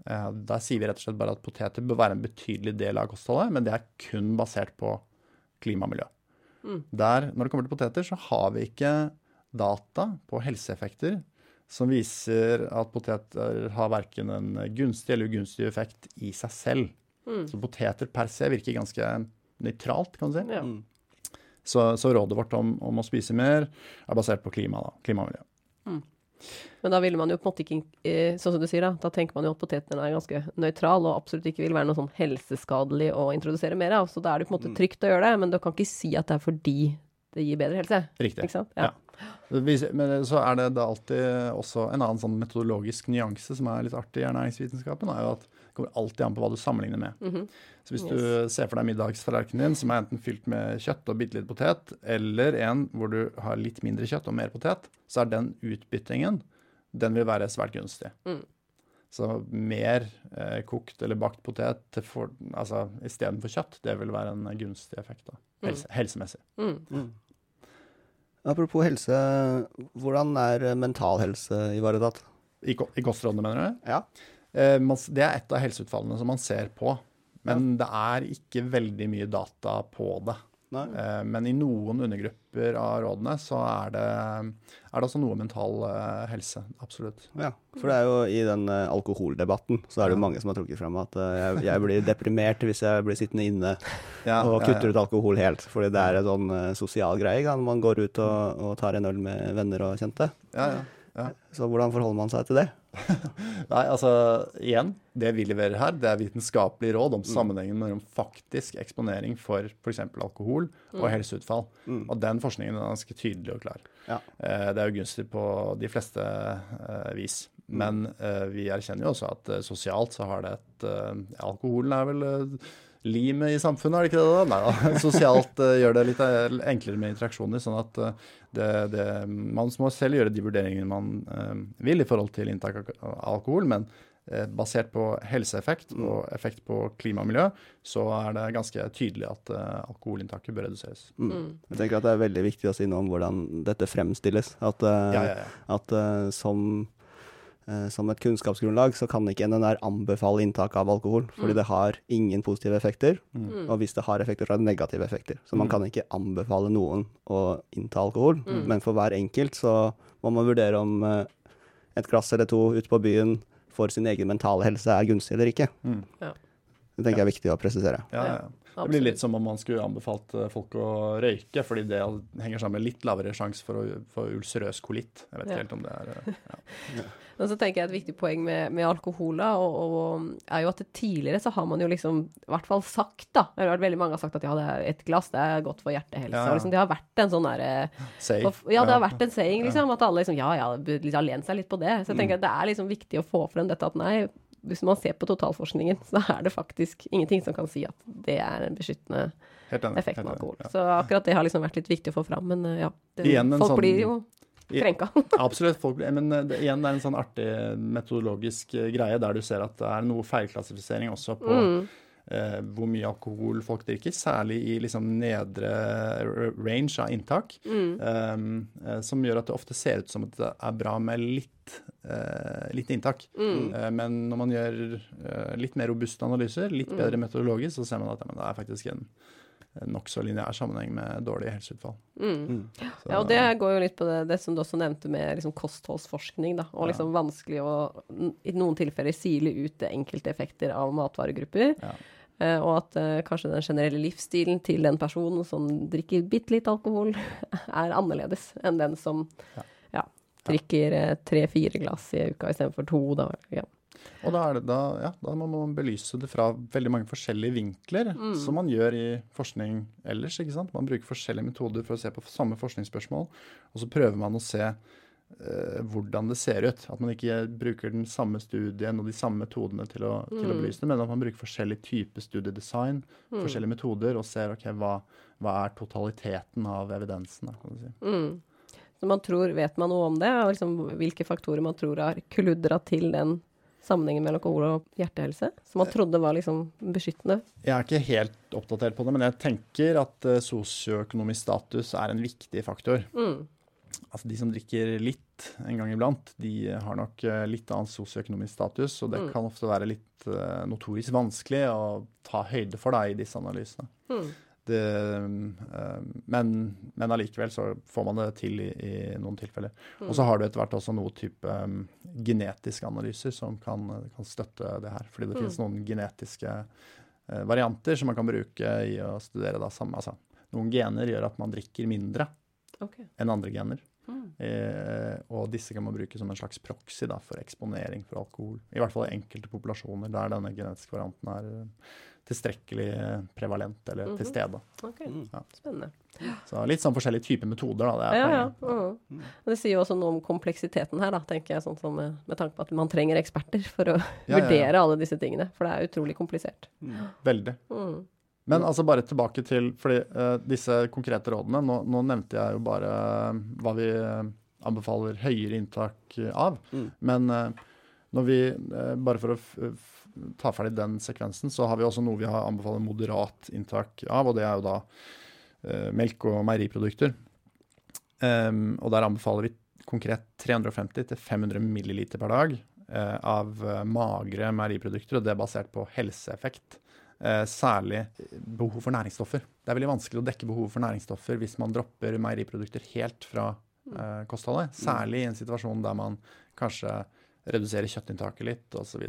Eh, der sier vi rett og slett bare at poteter bør være en betydelig del av kostholdet, men det er kun basert på klima og miljø. Mm. Der, når det kommer til poteter, så har vi ikke data på helseeffekter som viser at poteter har verken en gunstig eller ugunstig effekt i seg selv. Mm. Så poteter per se virker ganske nøytralt, kan du si. Ja. Mm. Så, så, rådet vårt om, om, å spise mer er basert på klima, da. Klima og miljø. Mm. Men da ville man jo på en måte ikke eh, Sånn som du sier, da. Da tenker man jo at poteten er ganske nøytral og absolutt ikke vil være noe sånn helseskadelig å introdusere mer av. Så da er det på en måte mm. trygt å gjøre det, men du kan ikke si at det er fordi det gir bedre helse. Riktig. Ikke sant? Ja. ja. Men så er det, da alltid også en annen sånn metodologisk nyanse som er litt artig i ernæringsvitenskapen, er jo at det kommer alltid an på hva du sammenligner med. Mm -hmm. Så hvis yes. du ser for deg middagstallerkenen din som er enten fylt med kjøtt og bitte litt potet, eller en hvor du har litt mindre kjøtt og mer potet, så er den utbyttingen den vil være svært gunstig. Mm. Så mer eh, kokt eller bakt potet for, altså, istedenfor kjøtt, det vil være en gunstig effekt. da, mm. helse, mm. helsemessig. Mm. Apropos helse, hvordan er mental helse ivaretatt? I, I kostrådene, mener du? Ja. Eh, det er et av helseutfallene som man ser på. Men det er ikke veldig mye data på det. Eh, men i noen undergrupper av rådene så er det, er det også noe mental eh, helse. Absolutt. Ja, for det er jo i den eh, alkoholdebatten så er det jo mange som har trukket frem at jeg, jeg blir deprimert hvis jeg blir sittende inne Ja, og kutter ja. ut alkohol helt. Fordi det er en sånn sosial greie når man går ut og, og tar en øl med venner og kjente. Ja, ja. Så hvordan forholder man seg til det? Nei, altså igjen, det vi leverer her, det er vitenskapelig råd om sammenhengen mellom faktisk eksponering for f.eks. alkohol og helseutfall. Mm. Og den forskningen er ganske tydelig og klar. Ja. Eh, Det er jo gunstig på de fleste eh, vis. Men eh, vi erkjenner jo også at sosialt så har det et Alkoholen er vel limet i samfunnet, er det ikke det? da? Nei da. Sosialt uh, gjør det litt eh, enklere med interaksjoner. sånn at uh, det, det, man må selv gjøre de vurderingene man uh, vil i forhold til inntak av alkohol, men basert på helseeffekt og effekt på klima og miljø, så er det ganske tydelig at alkoholinntaket bør reduseres. Mm. Mm. Jeg tenker at det er veldig viktig å si noe om hvordan dette fremstilles. At, Ja, ja, ja. at som, som et kunnskapsgrunnlag så kan ikke NNR anbefale inntak av alkohol, fordi Mm. det har ingen positive effekter. Mm. Og hvis det har effekter, så har det negative effekter. Så man Mm. kan ikke anbefale noen å innta alkohol. Mm. Men for hver enkelt så må man vurdere om eh, et glass eller to ute på byen for sin egen mentale helse er gunstig eller ikke. Mm. Det tenker jeg er viktig å presisere. Ja, ja. Det blir litt som om man skulle anbefalt eh, folk å røyke, fordi det henger sammen med litt lavere sjanse for å få ulcerøs kolitt. Jeg vet ikke Ja. helt om det er eh, ja. Men så tenker jeg et viktig poeng med, med alkohol da, og, og, er jo at tidligere så har man jo liksom i hvert fall sagt, da eller veldig mange har sagt at ja, det er et glass det er godt for hjertehelse. Ja, ja. Liksom, det har vært en sånn derre og f- Ja, det har vært en saying, liksom. At alle liksom Ja, ja, liksom lene seg litt på det. Så jeg tenker at det er liksom viktig å få frem dette at nei, hvis man ser på totalforskningen, så er det faktisk ingenting som kan si at det er en beskyttende effekt med alkohol. ja. Så akkurat det har liksom vært litt viktig å få fram. Men ja, det, folk sånn- blir jo krenka. Absolutt. Folk, men eh, det, igjen, det er en sånn artig metodologisk eh, greie der du ser at det er noe feilklassifisering også på Mm. Eh, hvor mye alkohol folk drikker, særlig i liksom nedre range av inntak, Mm. eh, eh, som gjør at det ofte ser ut som at det er bra med litt, eh, litt inntak. Mm. Eh, men når man gjør eh, litt mer robuste analyser, litt Mm. bedre metodologisk, så ser man at ja, men det er faktisk en nokså lineær sammenheng med dårlig helseutfall. Mm. Mm. Så- Ja, og det går jo litt på det, det som du også nevnte med liksom kostholdsforskning, da. Og Ja. liksom vanskelig å i noen tilfeller sile ut enkelte effekter av matvaregrupper. Ja. Eh, og at uh, kanskje den generelle livsstilen til den personen som drikker bitte litt alkohol, er annerledes enn den som Ja. ja, drikker eh, tre-fire glass i uka istedenfor to. Da. Ja. Og da, det, da, ja, da må man belyse det fra veldig mange forskjellige vinkler, Mm. som man gjør i forskning ellers. ikke sant? Man bruker forskjellige metoder for å se på samme forskningsspørsmål, og så prøver man å se eh, hvordan det ser ut. At man ikke bruker den samme studien og de samme metodene til å, til å Mm. belyse det, men at man bruker forskjellig type studiedesign, Mm. forskjellige metoder, og ser ok, hva, hva er totaliteten av evidensen. Da, kan du si. Mm. Så man tror, vet man noe om det, og liksom hvilke faktorer man tror har kludra til den sammenhengen mellom alkohol og hjertehelse, som man trodde var liksom beskyttende. Jeg er ikke helt oppdatert på det, men jeg tenker at eh, sosioøkonomisk status er en viktig faktor. Mm. Altså De som drikker litt en gang iblant, de har nok eh, litt annen sosioøkonomisk status, og det Mm. kan ofte være litt eh, notorisk vanskelig å ta høyde for da, i disse analysene. Mm. Det, eh, men, men allikevel så får man det til i, i noen tilfeller. Og så har du etter hvert også noe type um, genetiske analyser som kan, kan støtte det her. Fordi det Mm. finnes noen genetiske uh, varianter som man kan bruke i å studere da samme. Altså, noen gener gjør at man drikker mindre okay. enn andre gener. Mm. Uh, og disse kan man bruke som en slags proxy da, for eksponering for alkohol. I hvert fall i enkelte populasjoner der denne genetiske varianten er tilstrekkelig eh, prevalent eller Mhm. til stede. Okay. Ja. spennende. Så litt sånn forskjellige typer metoder, da. Det er Ja, ja. Mm. Det sier jo også noe om kompleksiteten her, da, tenker jeg, sånn som med, med tanke på at man trenger eksperter for å Ja, ja, ja. vurdere alle disse tingene. For det er utrolig komplisert. Veldig. Mm. Men altså bare tilbake til fordi uh, disse konkrete rådene. Nå, nå nevnte jeg jo bare eh, hva vi eh, anbefaler høyere inntak av. Mm. Men uh, når vi, eh, bare for å f f ta ferdig den sekvensen, så har vi også noe vi har anbefaler moderat inntak av, og det er jo da eh, melk- og meieriprodukter. Um, og der anbefaler vi konkret 350-500 ml per dag eh, av eh, magre meieriprodukter, og det er basert på helseeffekt. eh, særlig behov for næringsstoffer. Det er veldig vanskelig å dekke behovet for næringsstoffer hvis man dropper meieriprodukter helt fra eh, kostholdet. Særlig i en situasjon der man kanskje reduserer kjøttinntaket litt osv.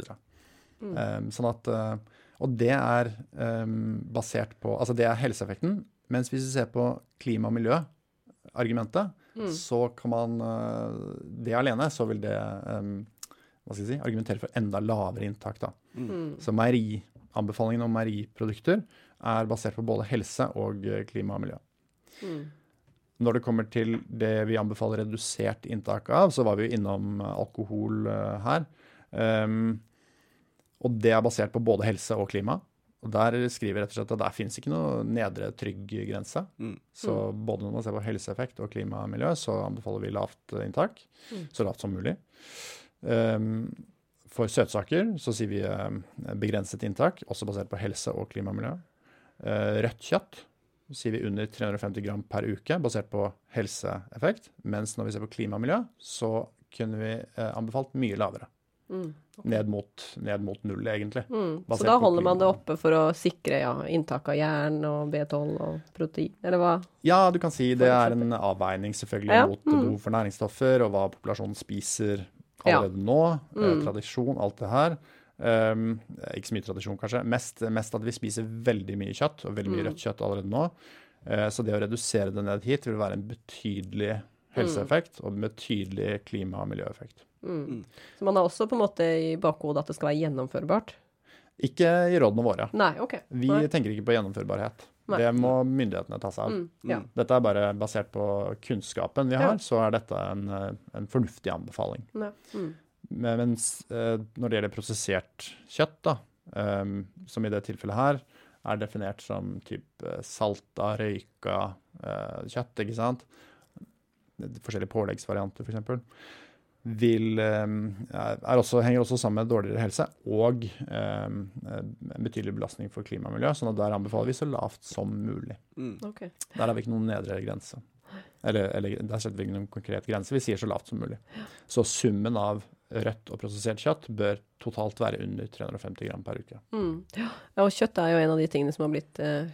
Så Mm. um, sånn at, eh, og det er um, basert på Altså det er helseeffekten. Mens hvis vi ser på klima og miljø-argumentet, Mm. så kan man eh, Det alene, så vil det um, hva skal jeg si, argumentere for enda lavere inntak. da. Mm. Så meierianbefalingen om meieriprodukter er basert på både helse og eh, klima og miljø. Mm. Når det kommer til det vi anbefaler redusert inntak av, så var vi jo innom alkohol her. Um, og det er basert på både helse og klima. Og der skriver rett og slett at der finnes ikke noe nedre trygg grense. Mm. Så både når man ser på helseeffekt og klima og miljø, så anbefaler vi lavt eh, inntak. Mm. Så lavt som mulig. Um, for søtsaker så sier vi eh, begrenset inntak, også basert på helse og klima og miljø. Uh, rødt kjøtt sier vi under 350 gram per uke, basert på helseeffekt. Mens når vi ser på klima og miljø, så kunne vi uh, anbefalt mye lavere. Mm. Ned mot, ned mot null, egentlig. Mm. Så da holder man det oppe for å sikre ja, inntak av jern og B12 og protein, eller hva? Ja, du kan si det er en avveining selvfølgelig Ja, mot mm. behov for næringsstoffer, og hva populasjonen spiser Ja. allerede nå. Eh, Mm. tradisjon, alt det her. Um, ikke så mye tradisjon, kanskje. Mest, mest at vi spiser veldig mye kjøtt, og veldig mye Mm. rødt kjøtt allerede nå. Uh, så det å redusere det ned hit vil være en betydelig helseeffekt og en betydelig klima- og miljøeffekt. Mm. Mm. Så man har også på en måte i bakhodet at det skal være gjennomførbart? Ikke i rådene våre. Nei, OK. Vi Nei. tenker ikke på gjennomførbarhet. Nei. Det må myndighetene ta seg av. Mm. Ja. Mm. Dette er bare basert på kunnskapen vi Ja. har, så er dette en, eh, en fornuftig anbefaling. Mm. Men- Mens eh, når det gjelder prosessert kjøtt, da, eh, som i det tilfellet her, er definert som typ eh, salta, røyka eh, kjøtt, ikke sant? Forskjellige påleggsvarianter, f.eks. Vil, eh, er også, henger også sammen med dårligere helse og eh, en betydelig belastning for klima og miljø. sånn at der anbefaler vi så lavt som mulig. Mm. Okay. Der har vi ikke noen nedre grense. Eller, eller der setter vi ikke noen konkret grense, vi sier så lavt som mulig. Så summen av rødt og prosessert kjøtt bør totalt være under 350 gram per uke. Mm. Ja, og kjøtt er jo en av de tingene som har blitt eh,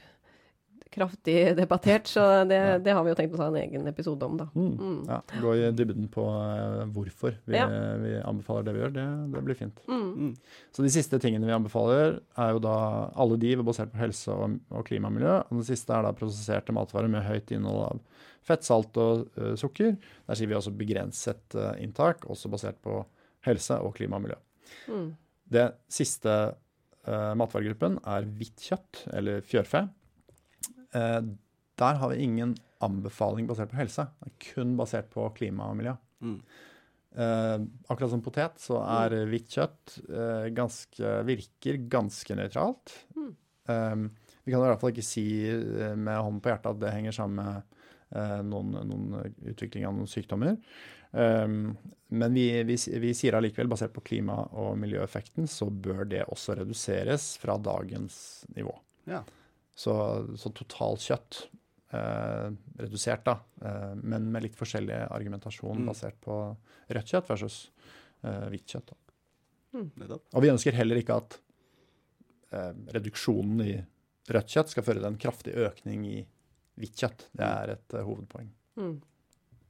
kraftig debattert, så det, Ja. det har vi jo tenkt å ta en egen episode om, da. Mm. Ja, Gå i dybden på eh, hvorfor vi, Ja. vi anbefaler det vi gjør. Det, det blir fint. Mm. Mm. Så de siste tingene vi anbefaler, er jo da alle de er basert på helse og, og klima og miljø. Og den siste er da prosesserte matvarer med høyt innhold av fett, salt og uh, sukker. Der sier vi også begrenset uh, inntak, også basert på helse og klima og miljø. Mm. Det siste uh, matvaregruppen er hvitt kjøtt, eller fjørfe. Eh, der har vi ingen anbefaling basert på helse, det er kun basert på klima og miljø. Mm. Eh, akkurat som potet, så er hvitt kjøtt eh, ganske, virker ganske nøytralt. Mm. Eh, vi kan i hvert fall ikke si eh, med hånden på hjertet at det henger sammen med eh, noen, noen utvikling av noen sykdommer. Um, men vi, vi, vi sier allikevel, basert på klima- og miljøeffekten, så bør det også reduseres fra dagens nivå. Ja. Så, så totalt kjøtt eh, redusert, da, eh, men med litt forskjellig argumentasjon Mm. basert på rødt kjøtt versus eh, hvitt kjøtt. Da. Nettopp. Og vi ønsker heller ikke at eh, reduksjonen i rødt kjøtt skal føre til en kraftig økning i hvitt kjøtt. Det er et eh, hovedpoeng. Mm.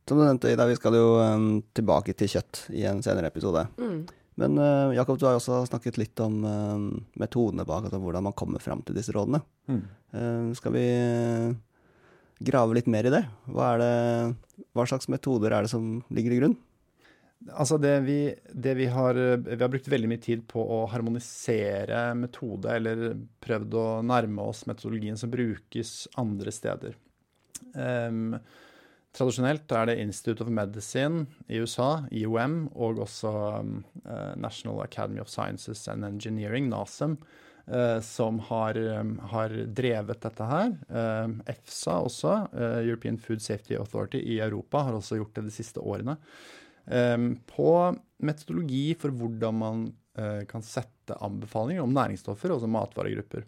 Som du nevnte, Ida, vi skal jo um, tilbake til kjøtt i en senere episode. Mm. Men uh, Jakob, du har jo også snakket litt om uh, metodene bak, altså hvordan man kommer fram til disse rådene. Uh, skal vi grave litt mer i det? Hva, det? hva slags metoder er det som ligger i grunn? Altså det vi, det vi har Vi har brukt veldig mye tid på å harmonisere metode, eller prøvd å nærme oss metodologien som brukes andre steder. Em, tradisjonelt er det Institute of Medicine i USA, IOM, og også um, eh, National Academy of Sciences and Engineering, NASEM, eh, som har, um, har drevet dette her. Em, EFSA også, eh, European Food Safety Authority i Europa, har også gjort det de siste årene på metodologi for hvordan man eh, kan sette anbefalinger om næringsstoffer, altså matvaregrupper.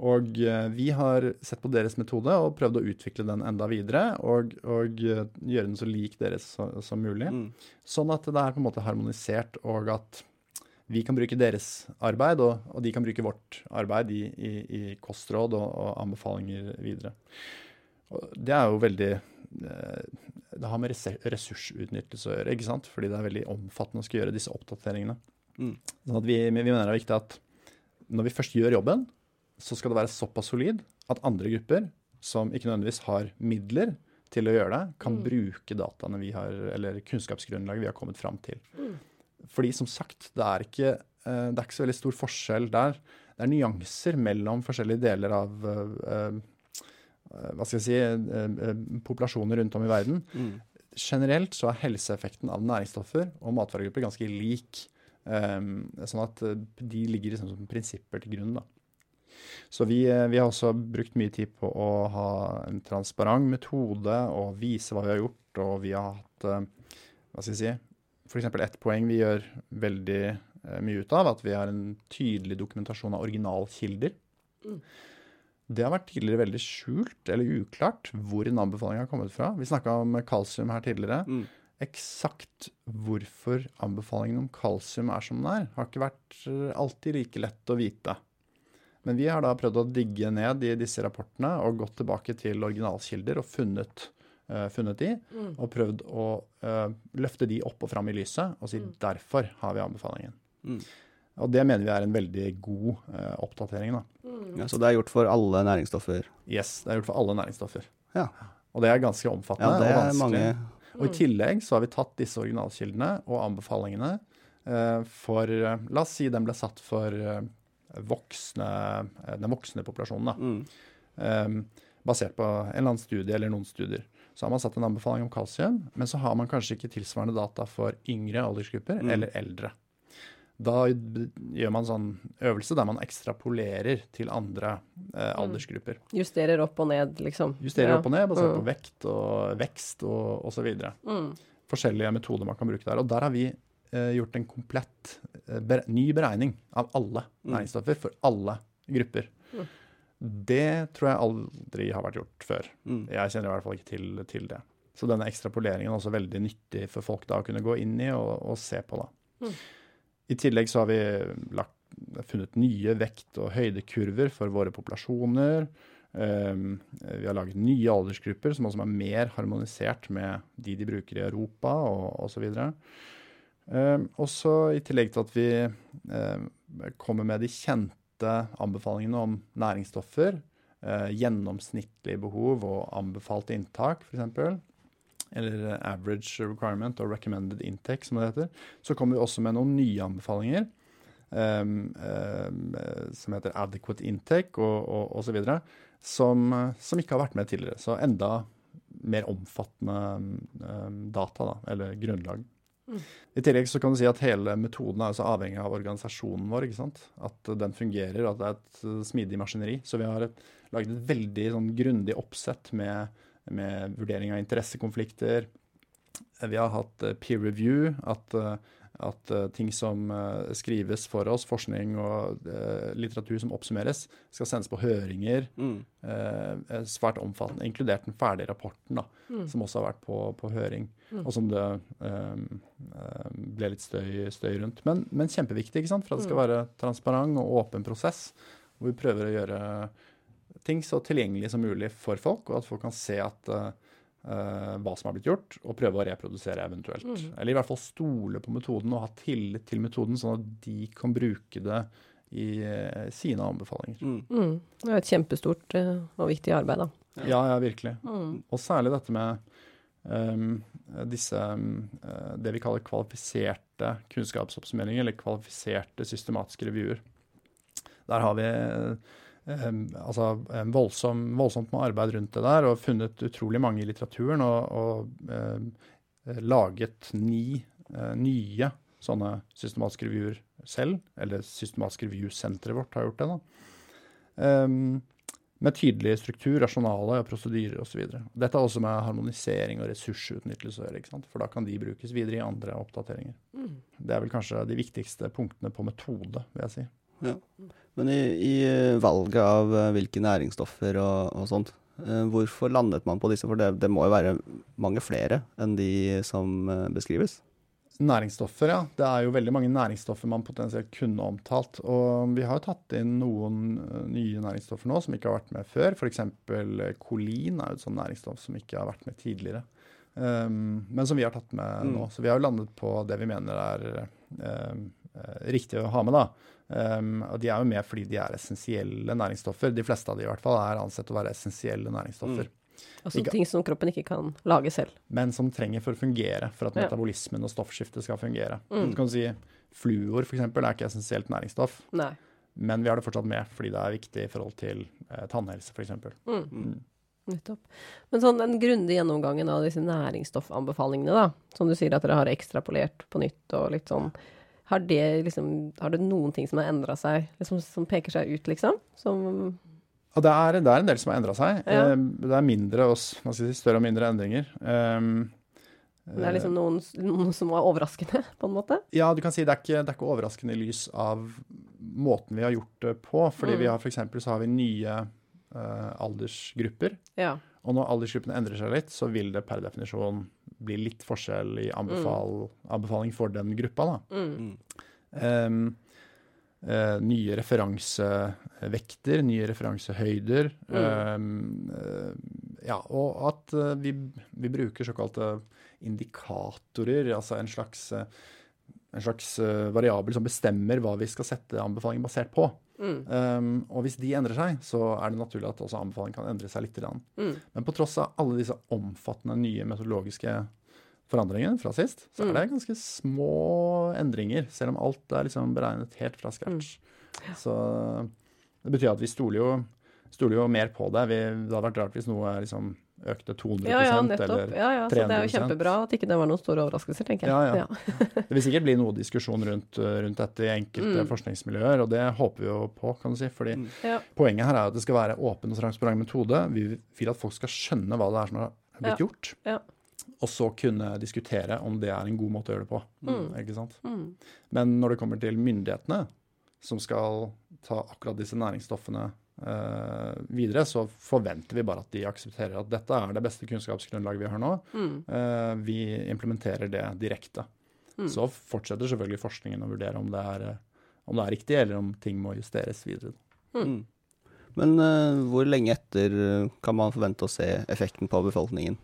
Og eh, vi har sett på deres metode og prøvd å utvikle den enda videre, og, og eh, gjøre den så lik deres som mulig. Mm. Sånn at det er på en måte harmonisert, og at vi kan bruke deres arbeid, og, og de kan bruke vårt arbeid i, i, i kostråd og, og, anbefalinger videre. Det er jo veldig eh, Det har med ressursutnyttelse å gjøre, ikke sant? fordi det er veldig omfattende å skulle gjøre disse oppdateringene. Mm. Sånn at vi, vi, mener det er viktig at når vi først gjør jobben, så skal det være såpass solid at andre grupper som ikke nødvendigvis har midler til å gjøre det, kan mm. bruke dataene vi har, eller kunnskapsgrunnlaget vi har kommet fram til. Mm. Fordi som sagt, det er, ikke, eh, det er ikke så veldig stor forskjell der. Det er nyanser mellom forskjellige deler av uh, hva skal jeg si, uh, populasjoner rundt om i verden. Mm. Generelt så er helseeffekten av næringsstoffer og matvaregrupper ganske lik. Um, sånn at de ligger liksom som prinsipper til grunn. da. Så vi, vi, har også brukt mye tid på å ha en transparent metode og vise hva vi har gjort. Og vi har hatt hva skal jeg si, f.eks. ett poeng vi gjør veldig eh, mye ut av, at vi har en tydelig dokumentasjon av originalkilder. Mm. Det har vært tidligere veldig skjult eller uklart hvor en anbefaling har kommet fra. Vi snakka om kalsium her tidligere. Mm. Eksakt hvorfor anbefalingen om kalsium er som den er, har ikke vært eh, alltid like lett å vite. Men vi har da prøvd å digge ned i disse rapportene og gått tilbake til originalkilder og funnet uh, funnet de, mm. og prøvd å uh, løfte de opp og fram i lyset og si mm. derfor har vi anbefalingen. Mm. Og det mener vi er en veldig god uh, oppdatering. da. Mm. Ja, så det er gjort for alle næringsstoffer? Yes, det er gjort for alle næringsstoffer. Ja. Og det er ganske omfattende ja, det er og vanskelig. Mange... Og i tillegg så har vi tatt disse originalkildene og anbefalingene for La oss si den ble satt for voksne, den voksne populasjonen. da. Mm. Um, basert på en eller annen studie eller noen studier. Så har man satt en anbefaling om kalsium, men så har man kanskje ikke tilsvarende data for yngre aldersgrupper mm. eller eldre. Da gjør man sånn øvelse der man ekstrapolerer til andre eh, mm. aldersgrupper. Justerer opp og ned, liksom. Justerer ja. opp og ned, basert mm. på vekt og vekst og osv. Mm. Forskjellige metoder man kan bruke der. Og der har vi eh, gjort en komplett eh, bere ny beregning av alle mm. næringsstoffer for alle grupper. Mm. Det tror jeg aldri har vært gjort før. Mm. Jeg kjenner i hvert fall ikke til, til, det. Så denne ekstrapoleringen er også veldig nyttig for folk da å kunne gå inn i og, og se på. da. I tillegg så har vi lagt, funnet nye vekt- og høydekurver for våre populasjoner. Um, vi har laget nye aldersgrupper som også er mer harmonisert med de de bruker i Europa og osv. Um, også i tillegg til at vi uh, kommer med de kjente anbefalingene om næringsstoffer, uh, gjennomsnittlig behov og anbefalt inntak, f.eks., eller average requirement og recommended intake, som det heter, så kommer vi også med noen nye anbefalinger. Um, um, som heter adequate intake og, og, og så videre, som, som, ikke har vært med tidligere. Så enda mer omfattende um, data, da, eller grunnlag. I tillegg så kan du si at hele metoden er avhengig av organisasjonen vår. ikke sant? At den fungerer, at det er et uh, smidig maskineri. Så vi har et, laget et veldig sånn, grundig oppsett med, med, vurdering av interessekonflikter. Vi har hatt uh, peer review, at uh, at uh, ting som uh, skrives for oss, forskning og uh, litteratur som oppsummeres, skal sendes på høringer. Mm. svært omfattende, inkludert den ferdige rapporten, da, mm. som også har vært på, på høring. Mm. Og som det ble litt støy, støy rundt. Men, men, kjempeviktig ikke sant? for at det skal mm. være transparent og åpen prosess. Hvor vi prøver å gjøre ting så tilgjengelig som mulig for folk, og at folk kan se at Uh, hva som har blitt gjort, og prøve å reprodusere eventuelt. Mm. Eller i hvert fall stole på metoden og ha tillit til metoden, sånn at de kan bruke det i uh, sine anbefalinger. Mm. Mm. Det er et kjempestort uh, og viktig arbeid, da. Ja, ja, virkelig. Mm. Og særlig dette med um, disse um, det vi kaller kvalifiserte kunnskapsoppsummeringer, eller kvalifiserte systematiske reviewer. Der har vi altså, voldsom, voldsomt med arbeid rundt det der, og funnet utrolig mange i litteraturen. Og, og eh, laget ni eh, nye sånne systematiske reviewer selv. Eller systematiske review-senteret vårt har gjort det. da. Um, med tydelig struktur, rasjonale og prosedyrer osv. Dette er også med harmonisering og ressursutnyttelse å gjøre. For da kan de brukes videre i andre oppdateringer. Mm. Det er vel kanskje de viktigste punktene på metode, vil jeg si. Ja. Men i, i, valget av eh, hvilke næringsstoffer og, og, sånt, eh, hvorfor landet man på disse? For det, det, må jo være mange flere enn de som eh, beskrives? Næringsstoffer, ja. Det er jo veldig mange næringsstoffer man potensielt kunne omtalt. Og vi har jo tatt inn noen eh, nye næringsstoffer nå som ikke har vært med før. F.eks. kolin er jo et sånt næringsstoff som ikke har vært med tidligere. Um, men som vi har tatt med mm. nå. Så vi har jo landet på det vi mener er um, riktig å ha med. da. Um, og de er jo med fordi de er essensielle næringsstoffer. De fleste av de i hvert fall er ansett å være essensielle næringsstoffer. Mm. Altså ikke, ting som kroppen ikke kan lage selv. Men som trenger for å fungere, for at ja. metabolismen og stoffskiftet skal fungere. Mm. Du kan si Fluor f.eks. er ikke essensielt næringsstoff, Nei. men vi har det fortsatt med fordi det er viktig i forhold til eh, tannhelse f.eks. Mm. Mm. Nettopp. Men sånn den grundige gjennomgangen av disse næringsstoffanbefalingene, da, som du sier at dere har ekstrapolert på nytt og litt sånn har det, liksom, har det noen ting som har endra seg, liksom, som peker seg ut, liksom? Som ja, det er, det er, en del som har endra seg. Ja. Ehm, det er mindre og, si, større og mindre endringer. Um, det er liksom noen, noen, som var overraskende, på en måte? Ja, du kan si det er ikke, det er ikke overraskende i lys av måten vi har gjort det på. Fordi mm. vi har f.eks. så har vi nye uh, aldersgrupper. Ja. Og når aldersgruppene endrer seg litt, så vil det per definisjon bli litt forskjell i anbefal, mm. anbefaling for den gruppa. da. Mm. Um, Uh, nye referansevekter, nye referansehøyder. Mm. Uh, ja, og at uh, vi, vi, bruker såkalte indikatorer, altså en slags, en slags variabel som bestemmer hva vi skal sette anbefalingen basert på. Mm. Um, og hvis de endrer seg, så er det naturlig at også anbefalingen kan endre seg litt. Mm. Men på tross av alle disse omfattende nye metodologiske forandringene fra sist, så er det mm. ganske små endringer. Selv om alt er liksom beregnet helt fra scratch. Mm. Ja. Så det betyr at vi stoler jo, stoler jo mer på det. Vi, det hadde vært rart hvis noe er liksom økte 200 ja, ja, eller 300 ja, ja, Så det er jo kjempebra at ikke det var noen store overraskelser, tenker jeg. Ja, ja. det vil sikkert bli noe diskusjon rundt, rundt dette i enkelte mm. forskningsmiljøer, og det håper vi jo på, kan du si. fordi mm. poenget her er at det skal være åpen og transparent metode. Vi vil at folk skal skjønne hva det er som har blitt gjort. Ja og så kunne diskutere om det er en god måte å gjøre det på. Mm. Ikke sant? Mm. Men når det kommer til myndighetene, som skal ta akkurat disse næringsstoffene eh, videre, så forventer vi bare at de aksepterer at dette er det beste kunnskapsgrunnlaget vi har nå. Mm. Eh, vi implementerer det direkte. Mm. Så fortsetter selvfølgelig forskningen å vurdere om det, er, om det er riktig, eller om ting må justeres videre. Mm. Mm. Men uh, hvor lenge etter kan man forvente å se effekten på befolkningen?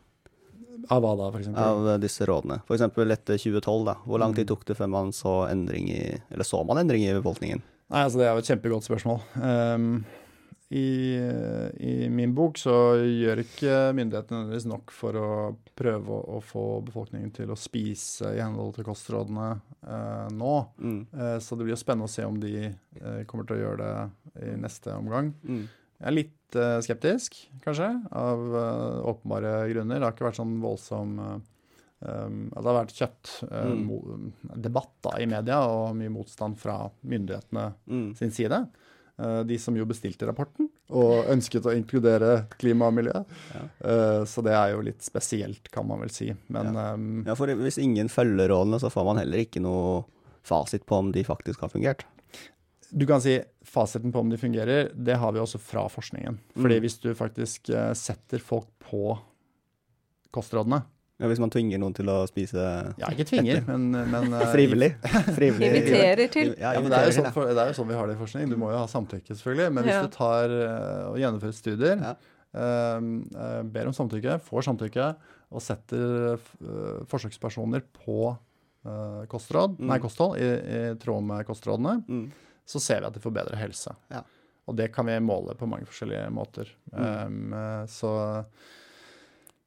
Av hva da, f.eks.? Av disse rådene. F.eks. etter 2012, da. Hvor lang tid mm. tok det før man så endring i Eller så man endring i befolkningen? Nei, altså Det er jo et kjempegodt spørsmål. Um, i, i, min bok så gjør ikke myndighetene nødvendigvis nok for å prøve å, å, få befolkningen til å spise i henhold til kostrådene eh, nå. Mm. Eh, så det blir jo spennende å se om de eh, kommer til å gjøre det i neste omgang. Mm. Jeg er litt uh, skeptisk, kanskje, av uh, åpenbare grunner. Det har ikke vært sånn voldsom um, Det har vært kjøttdebatt mm. i media og mye motstand fra myndighetene mm. sin side. De som jo bestilte rapporten og ønsket å inkludere klima og miljø. Ja. så det er jo litt spesielt, kan man vel si. Men ja. Um, ja, for hvis ingen følger rådene, så får man heller ikke noe fasit på om de faktisk har fungert du kan si fasiten på om de fungerer, det har vi også fra forskningen. Fordi mm. hvis du faktisk uh, setter folk på kostrådene ja, Hvis man tvinger noen til å spise Ja, ikke tvinger, etter. men, men uh, Frivillig. Frivillig. Inviterer til. Ja, ja, men det er, sånn, for, det er, jo sånn, vi har det i forskning. Du må jo ha samtykke, selvfølgelig. Men hvis ja. du tar uh, og gjennomfører studier, ber om samtykke, får samtykke, og setter forsøkspersoner på kostråd, mm. nei, kosthold i, i, tråd med kostrådene, mm så ser vi at de får bedre helse. Ja. Og det kan vi måle på mange forskjellige måter. Mm. Um, så,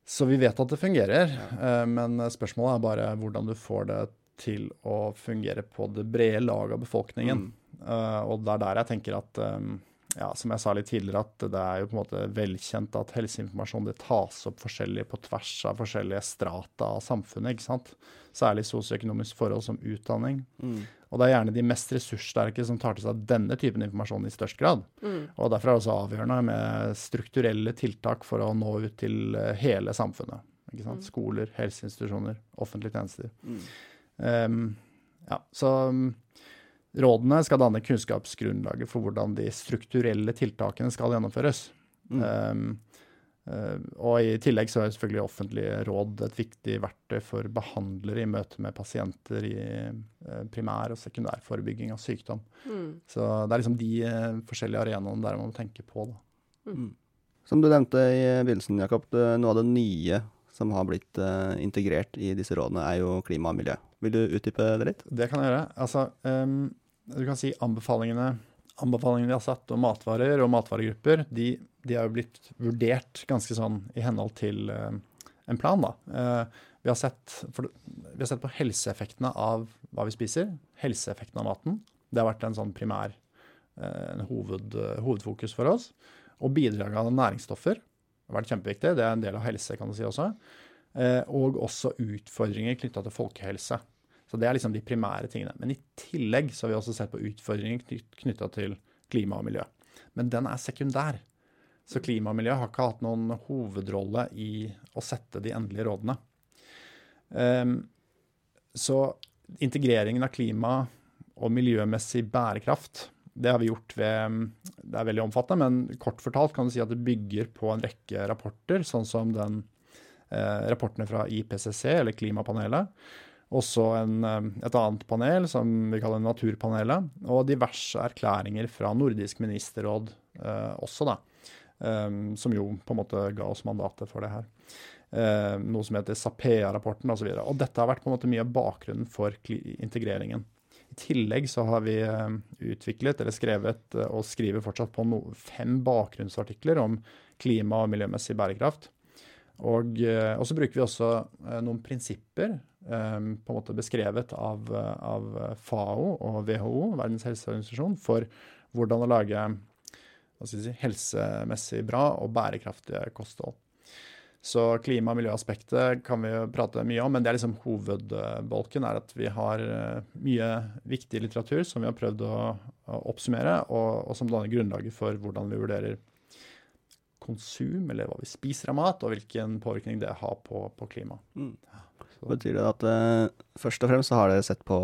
så, vi vet at det fungerer, uh, men spørsmålet er bare hvordan du får det til å fungere på det brede laget av befolkningen. Mm. Uh, og det er der jeg tenker at um, ja, som jeg sa litt tidligere, at det er jo på en måte velkjent at helseinformasjon det tas opp forskjellig på tvers av forskjellige strata av samfunnet. ikke sant? Særlig sosioøkonomiske forhold som utdanning. Mm. Og det er gjerne de mest ressurssterke som tar til seg denne typen informasjon i størst grad. Mm. Og derfor er det også avgjørende med strukturelle tiltak for å nå ut til eh, hele samfunnet. Ikke sant? Mm. Skoler, helseinstitusjoner, offentlige tjenester. Um, ja, så Rådene skal danne kunnskapsgrunnlaget for hvordan de strukturelle tiltakene skal gjennomføres. Mm. Um, Eh, og i tillegg så er selvfølgelig offentlige råd et viktig verktøy for behandlere i møte med pasienter i eh, primær- og sekundærforebygging av sykdom. Mm. Så det er liksom de eh, forskjellige arenaene der man må tenke på. Da. Mm. Som du nevnte i begynnelsen, Jakob, noe av det nye som har blitt uh, integrert i disse rådene, er jo klima og miljø. Vil du utdype det litt? Det kan jeg gjøre. Altså, um, du kan si anbefalingene, anbefalingene vi har satt om matvarer og matvaregrupper, de, de er jo blitt vurdert ganske sånn i henhold til uh, en plan. da. Uh, vi, har sett, for, vi, har sett, på helseeffektene av hva vi spiser, helseeffekten av maten. Det har vært en sånn primær en hoved, hovedfokus for oss. Og bidraget av næringsstoffer har vært kjempeviktig. Det er en del av helse, kan du si også. Eh, og også utfordringer knytta til folkehelse. Så det er liksom de primære tingene. Men i tillegg så har vi også sett på utfordringer knytta til klima og miljø. Men den er sekundær. Så klima og miljø har ikke hatt noen hovedrolle i å sette de endelige rådene. Um, så integreringen av klima og miljømessig bærekraft det har vi gjort ved Det er veldig omfattende, men kort fortalt kan du si at det bygger på en rekke rapporter, sånn som den eh, rapportene fra IPCC, eller Klimapanelet. Også en, eh, et annet panel som vi kaller Naturpanelet. Og diverse erklæringer fra Nordisk ministerråd eh, også, da. Um, som jo på en måte ga oss mandatet for det her. Uh, noe som heter Sapea-rapporten osv. Og, så og dette har vært på en måte mye av bakgrunnen for integreringen. I tillegg så har vi eh, utviklet eller skrevet, eh, og skriver fortsatt på no, fem bakgrunnsartikler om klima- og miljømessig bærekraft. Og, eh, og, så bruker vi også noen prinsipper på en måte beskrevet av, av FAO og WHO, Verdens helseorganisasjon, for hvordan å lage si, helsemessig bra og bærekraftige kosthold. Så klima- og miljøaspektet kan vi jo prate mye om, men det er liksom hovedbolken er at vi har eh, mye viktig litteratur som vi har prøvd å, å oppsummere, og, og, som danner grunnlaget for hvordan vi vurderer konsum, eller hva vi spiser av mat, og hvilken påvirkning det har på, på klima. Mm. Betyr det at uh, først og fremst så har dere sett på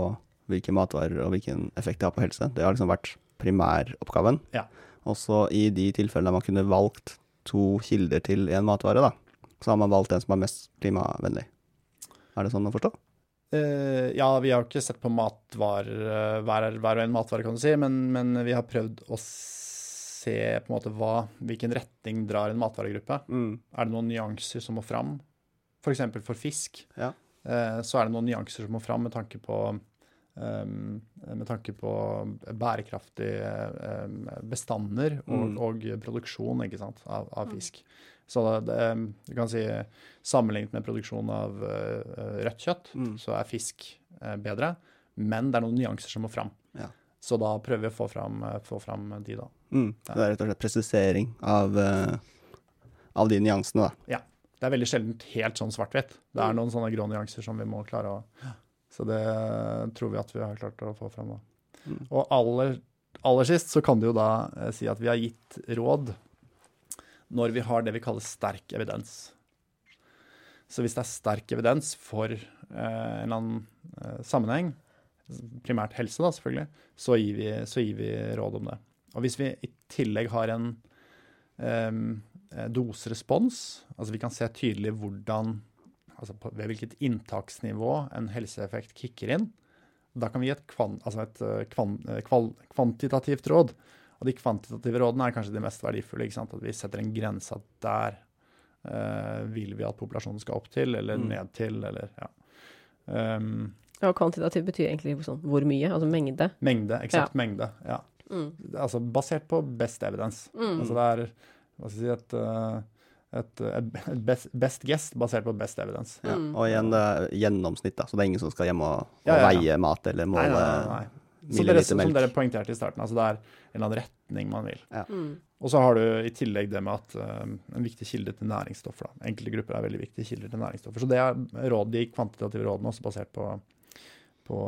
hvilke matvarer og hvilken effekt det har på helse? Det har liksom vært primæroppgaven. Ja. Også i de tilfellene man kunne valgt to kilder til én matvare, da så har man valgt den som er mest klimavennlig. Er det sånn å forstå? Uh, ja, vi har ikke sett på matvarer, hver, hver og en matvare, kan du si, men, men, vi har prøvd å se på en måte hva, hvilken retning drar en matvaregruppe. Mm. Er det noen nyanser som må fram? F.eks. For, for fisk. Ja. Uh, så er det noen nyanser som må fram med tanke på um, med tanke på bærekraftige um, bestander og, mm. og, produksjon sant, av, av, fisk. Så det, du kan si sammenlignet med produksjon av uh, rødt kjøtt, mm. så er fisk uh, bedre. Men det er noen nyanser som må fram. Ja. Så da prøver vi å få fram, uh, få fram de, da. Mm. Det er rett og slett presisering av, av de nyansene, da. Ja. Det er veldig sjelden helt sånn svart-hvitt. Det er mm. noen sånne grå nyanser som vi må klare å Så det tror vi at vi har klart å få fram, da. Mm. Og aller, aller sist så kan du jo da si at vi har gitt råd når vi har det vi kaller sterk evidens. Så hvis det er sterk evidens for eh, en eller annen eh, sammenheng, primært helse da, selvfølgelig, så gir, vi, så gir, vi, råd om det. Og hvis vi i tillegg har en eh, doserespons, altså vi kan se tydelig hvordan altså på, ved hvilket inntaksnivå en helseeffekt kicker inn, da kan vi gi et, kvan, altså et eh, kvan, eh, kval, kvantitativt råd og de kvantitative rådene er kanskje de mest verdifulle. ikke sant? At vi setter en grense at der uh, vil vi at populasjonen skal opp til, eller mm. ned til, eller ja. Um, ja, kvantitativ betyr egentlig sånn hvor mye? Altså mengde? Mengde, eksakt ja. mengde. ja. Mm. Altså basert på best evidence. Mm. Altså det er hva skal jeg si, et, uh, et, et best, best, guess basert på best evidence. Ja. Mm. Og igjen det er gjennomsnitt, da. Så det er ingen som skal hjem og, og ja, veie mat eller måle nei, nei, nei, som dere, som dere poengterte i starten, altså det er en eller annen retning man vil. Ja. Mm. Og så har du i tillegg det med at uh, en viktig kilde til næringsstoffer. Da. Enkelte grupper er veldig viktige kilder til næringsstoffer. Så det er råd, de kvantitative rådene også basert på, på,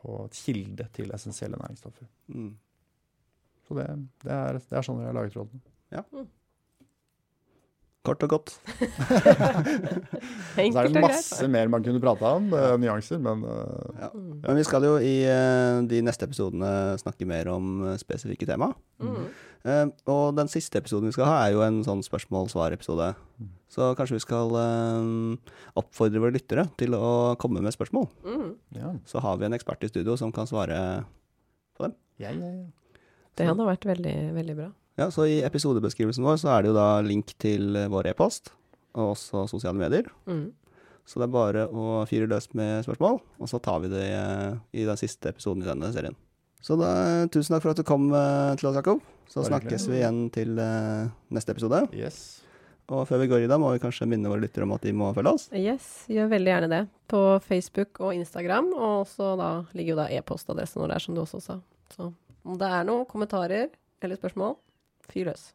på kilde til essensielle næringsstoffer. Mm. Så det, det, er, det, er, sånn vi har laget rådene. Ja. Kort og godt. så er det masse mer man kunne prata om, uh, nyanser, men uh, ja. Men vi skal jo i uh, de neste episodene snakke mer om spesifikke tema. Mm. Eh, og den siste episoden vi skal ha, er jo en sånn spørsmål-svar-episode. Mm. Så kanskje vi skal oppfordre våre lyttere til å komme med spørsmål. Mm. Ja. Så har vi en ekspert i studio som kan svare. Ja, ja, ja. Det hadde vært veldig, veldig bra. Ja, Så i episodebeskrivelsen vår så er det jo da link til eh, vår e-post, og også sosiale medier. Mm. Så det er bare å fyre løs med spørsmål, og så tar vi det eh, i den siste episoden i denne serien. Så da, tusen takk for at du kom eh, til oss, Jakob. Så Bare snakkes vi igjen til eh, neste episode. Yes. Og før vi går i dag, må vi kanskje minne våre lyttere om at de må følge oss. Yes, gjør veldig gjerne det. På Facebook og Instagram, og så da ligger jo da e-postadressen vår der, som du også sa. Så om det er noen kommentarer eller spørsmål, fyr løs.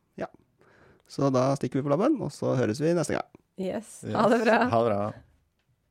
Så da stikker vi på labben, og så høres vi neste gang. Yes, ha det bra. Ha det bra.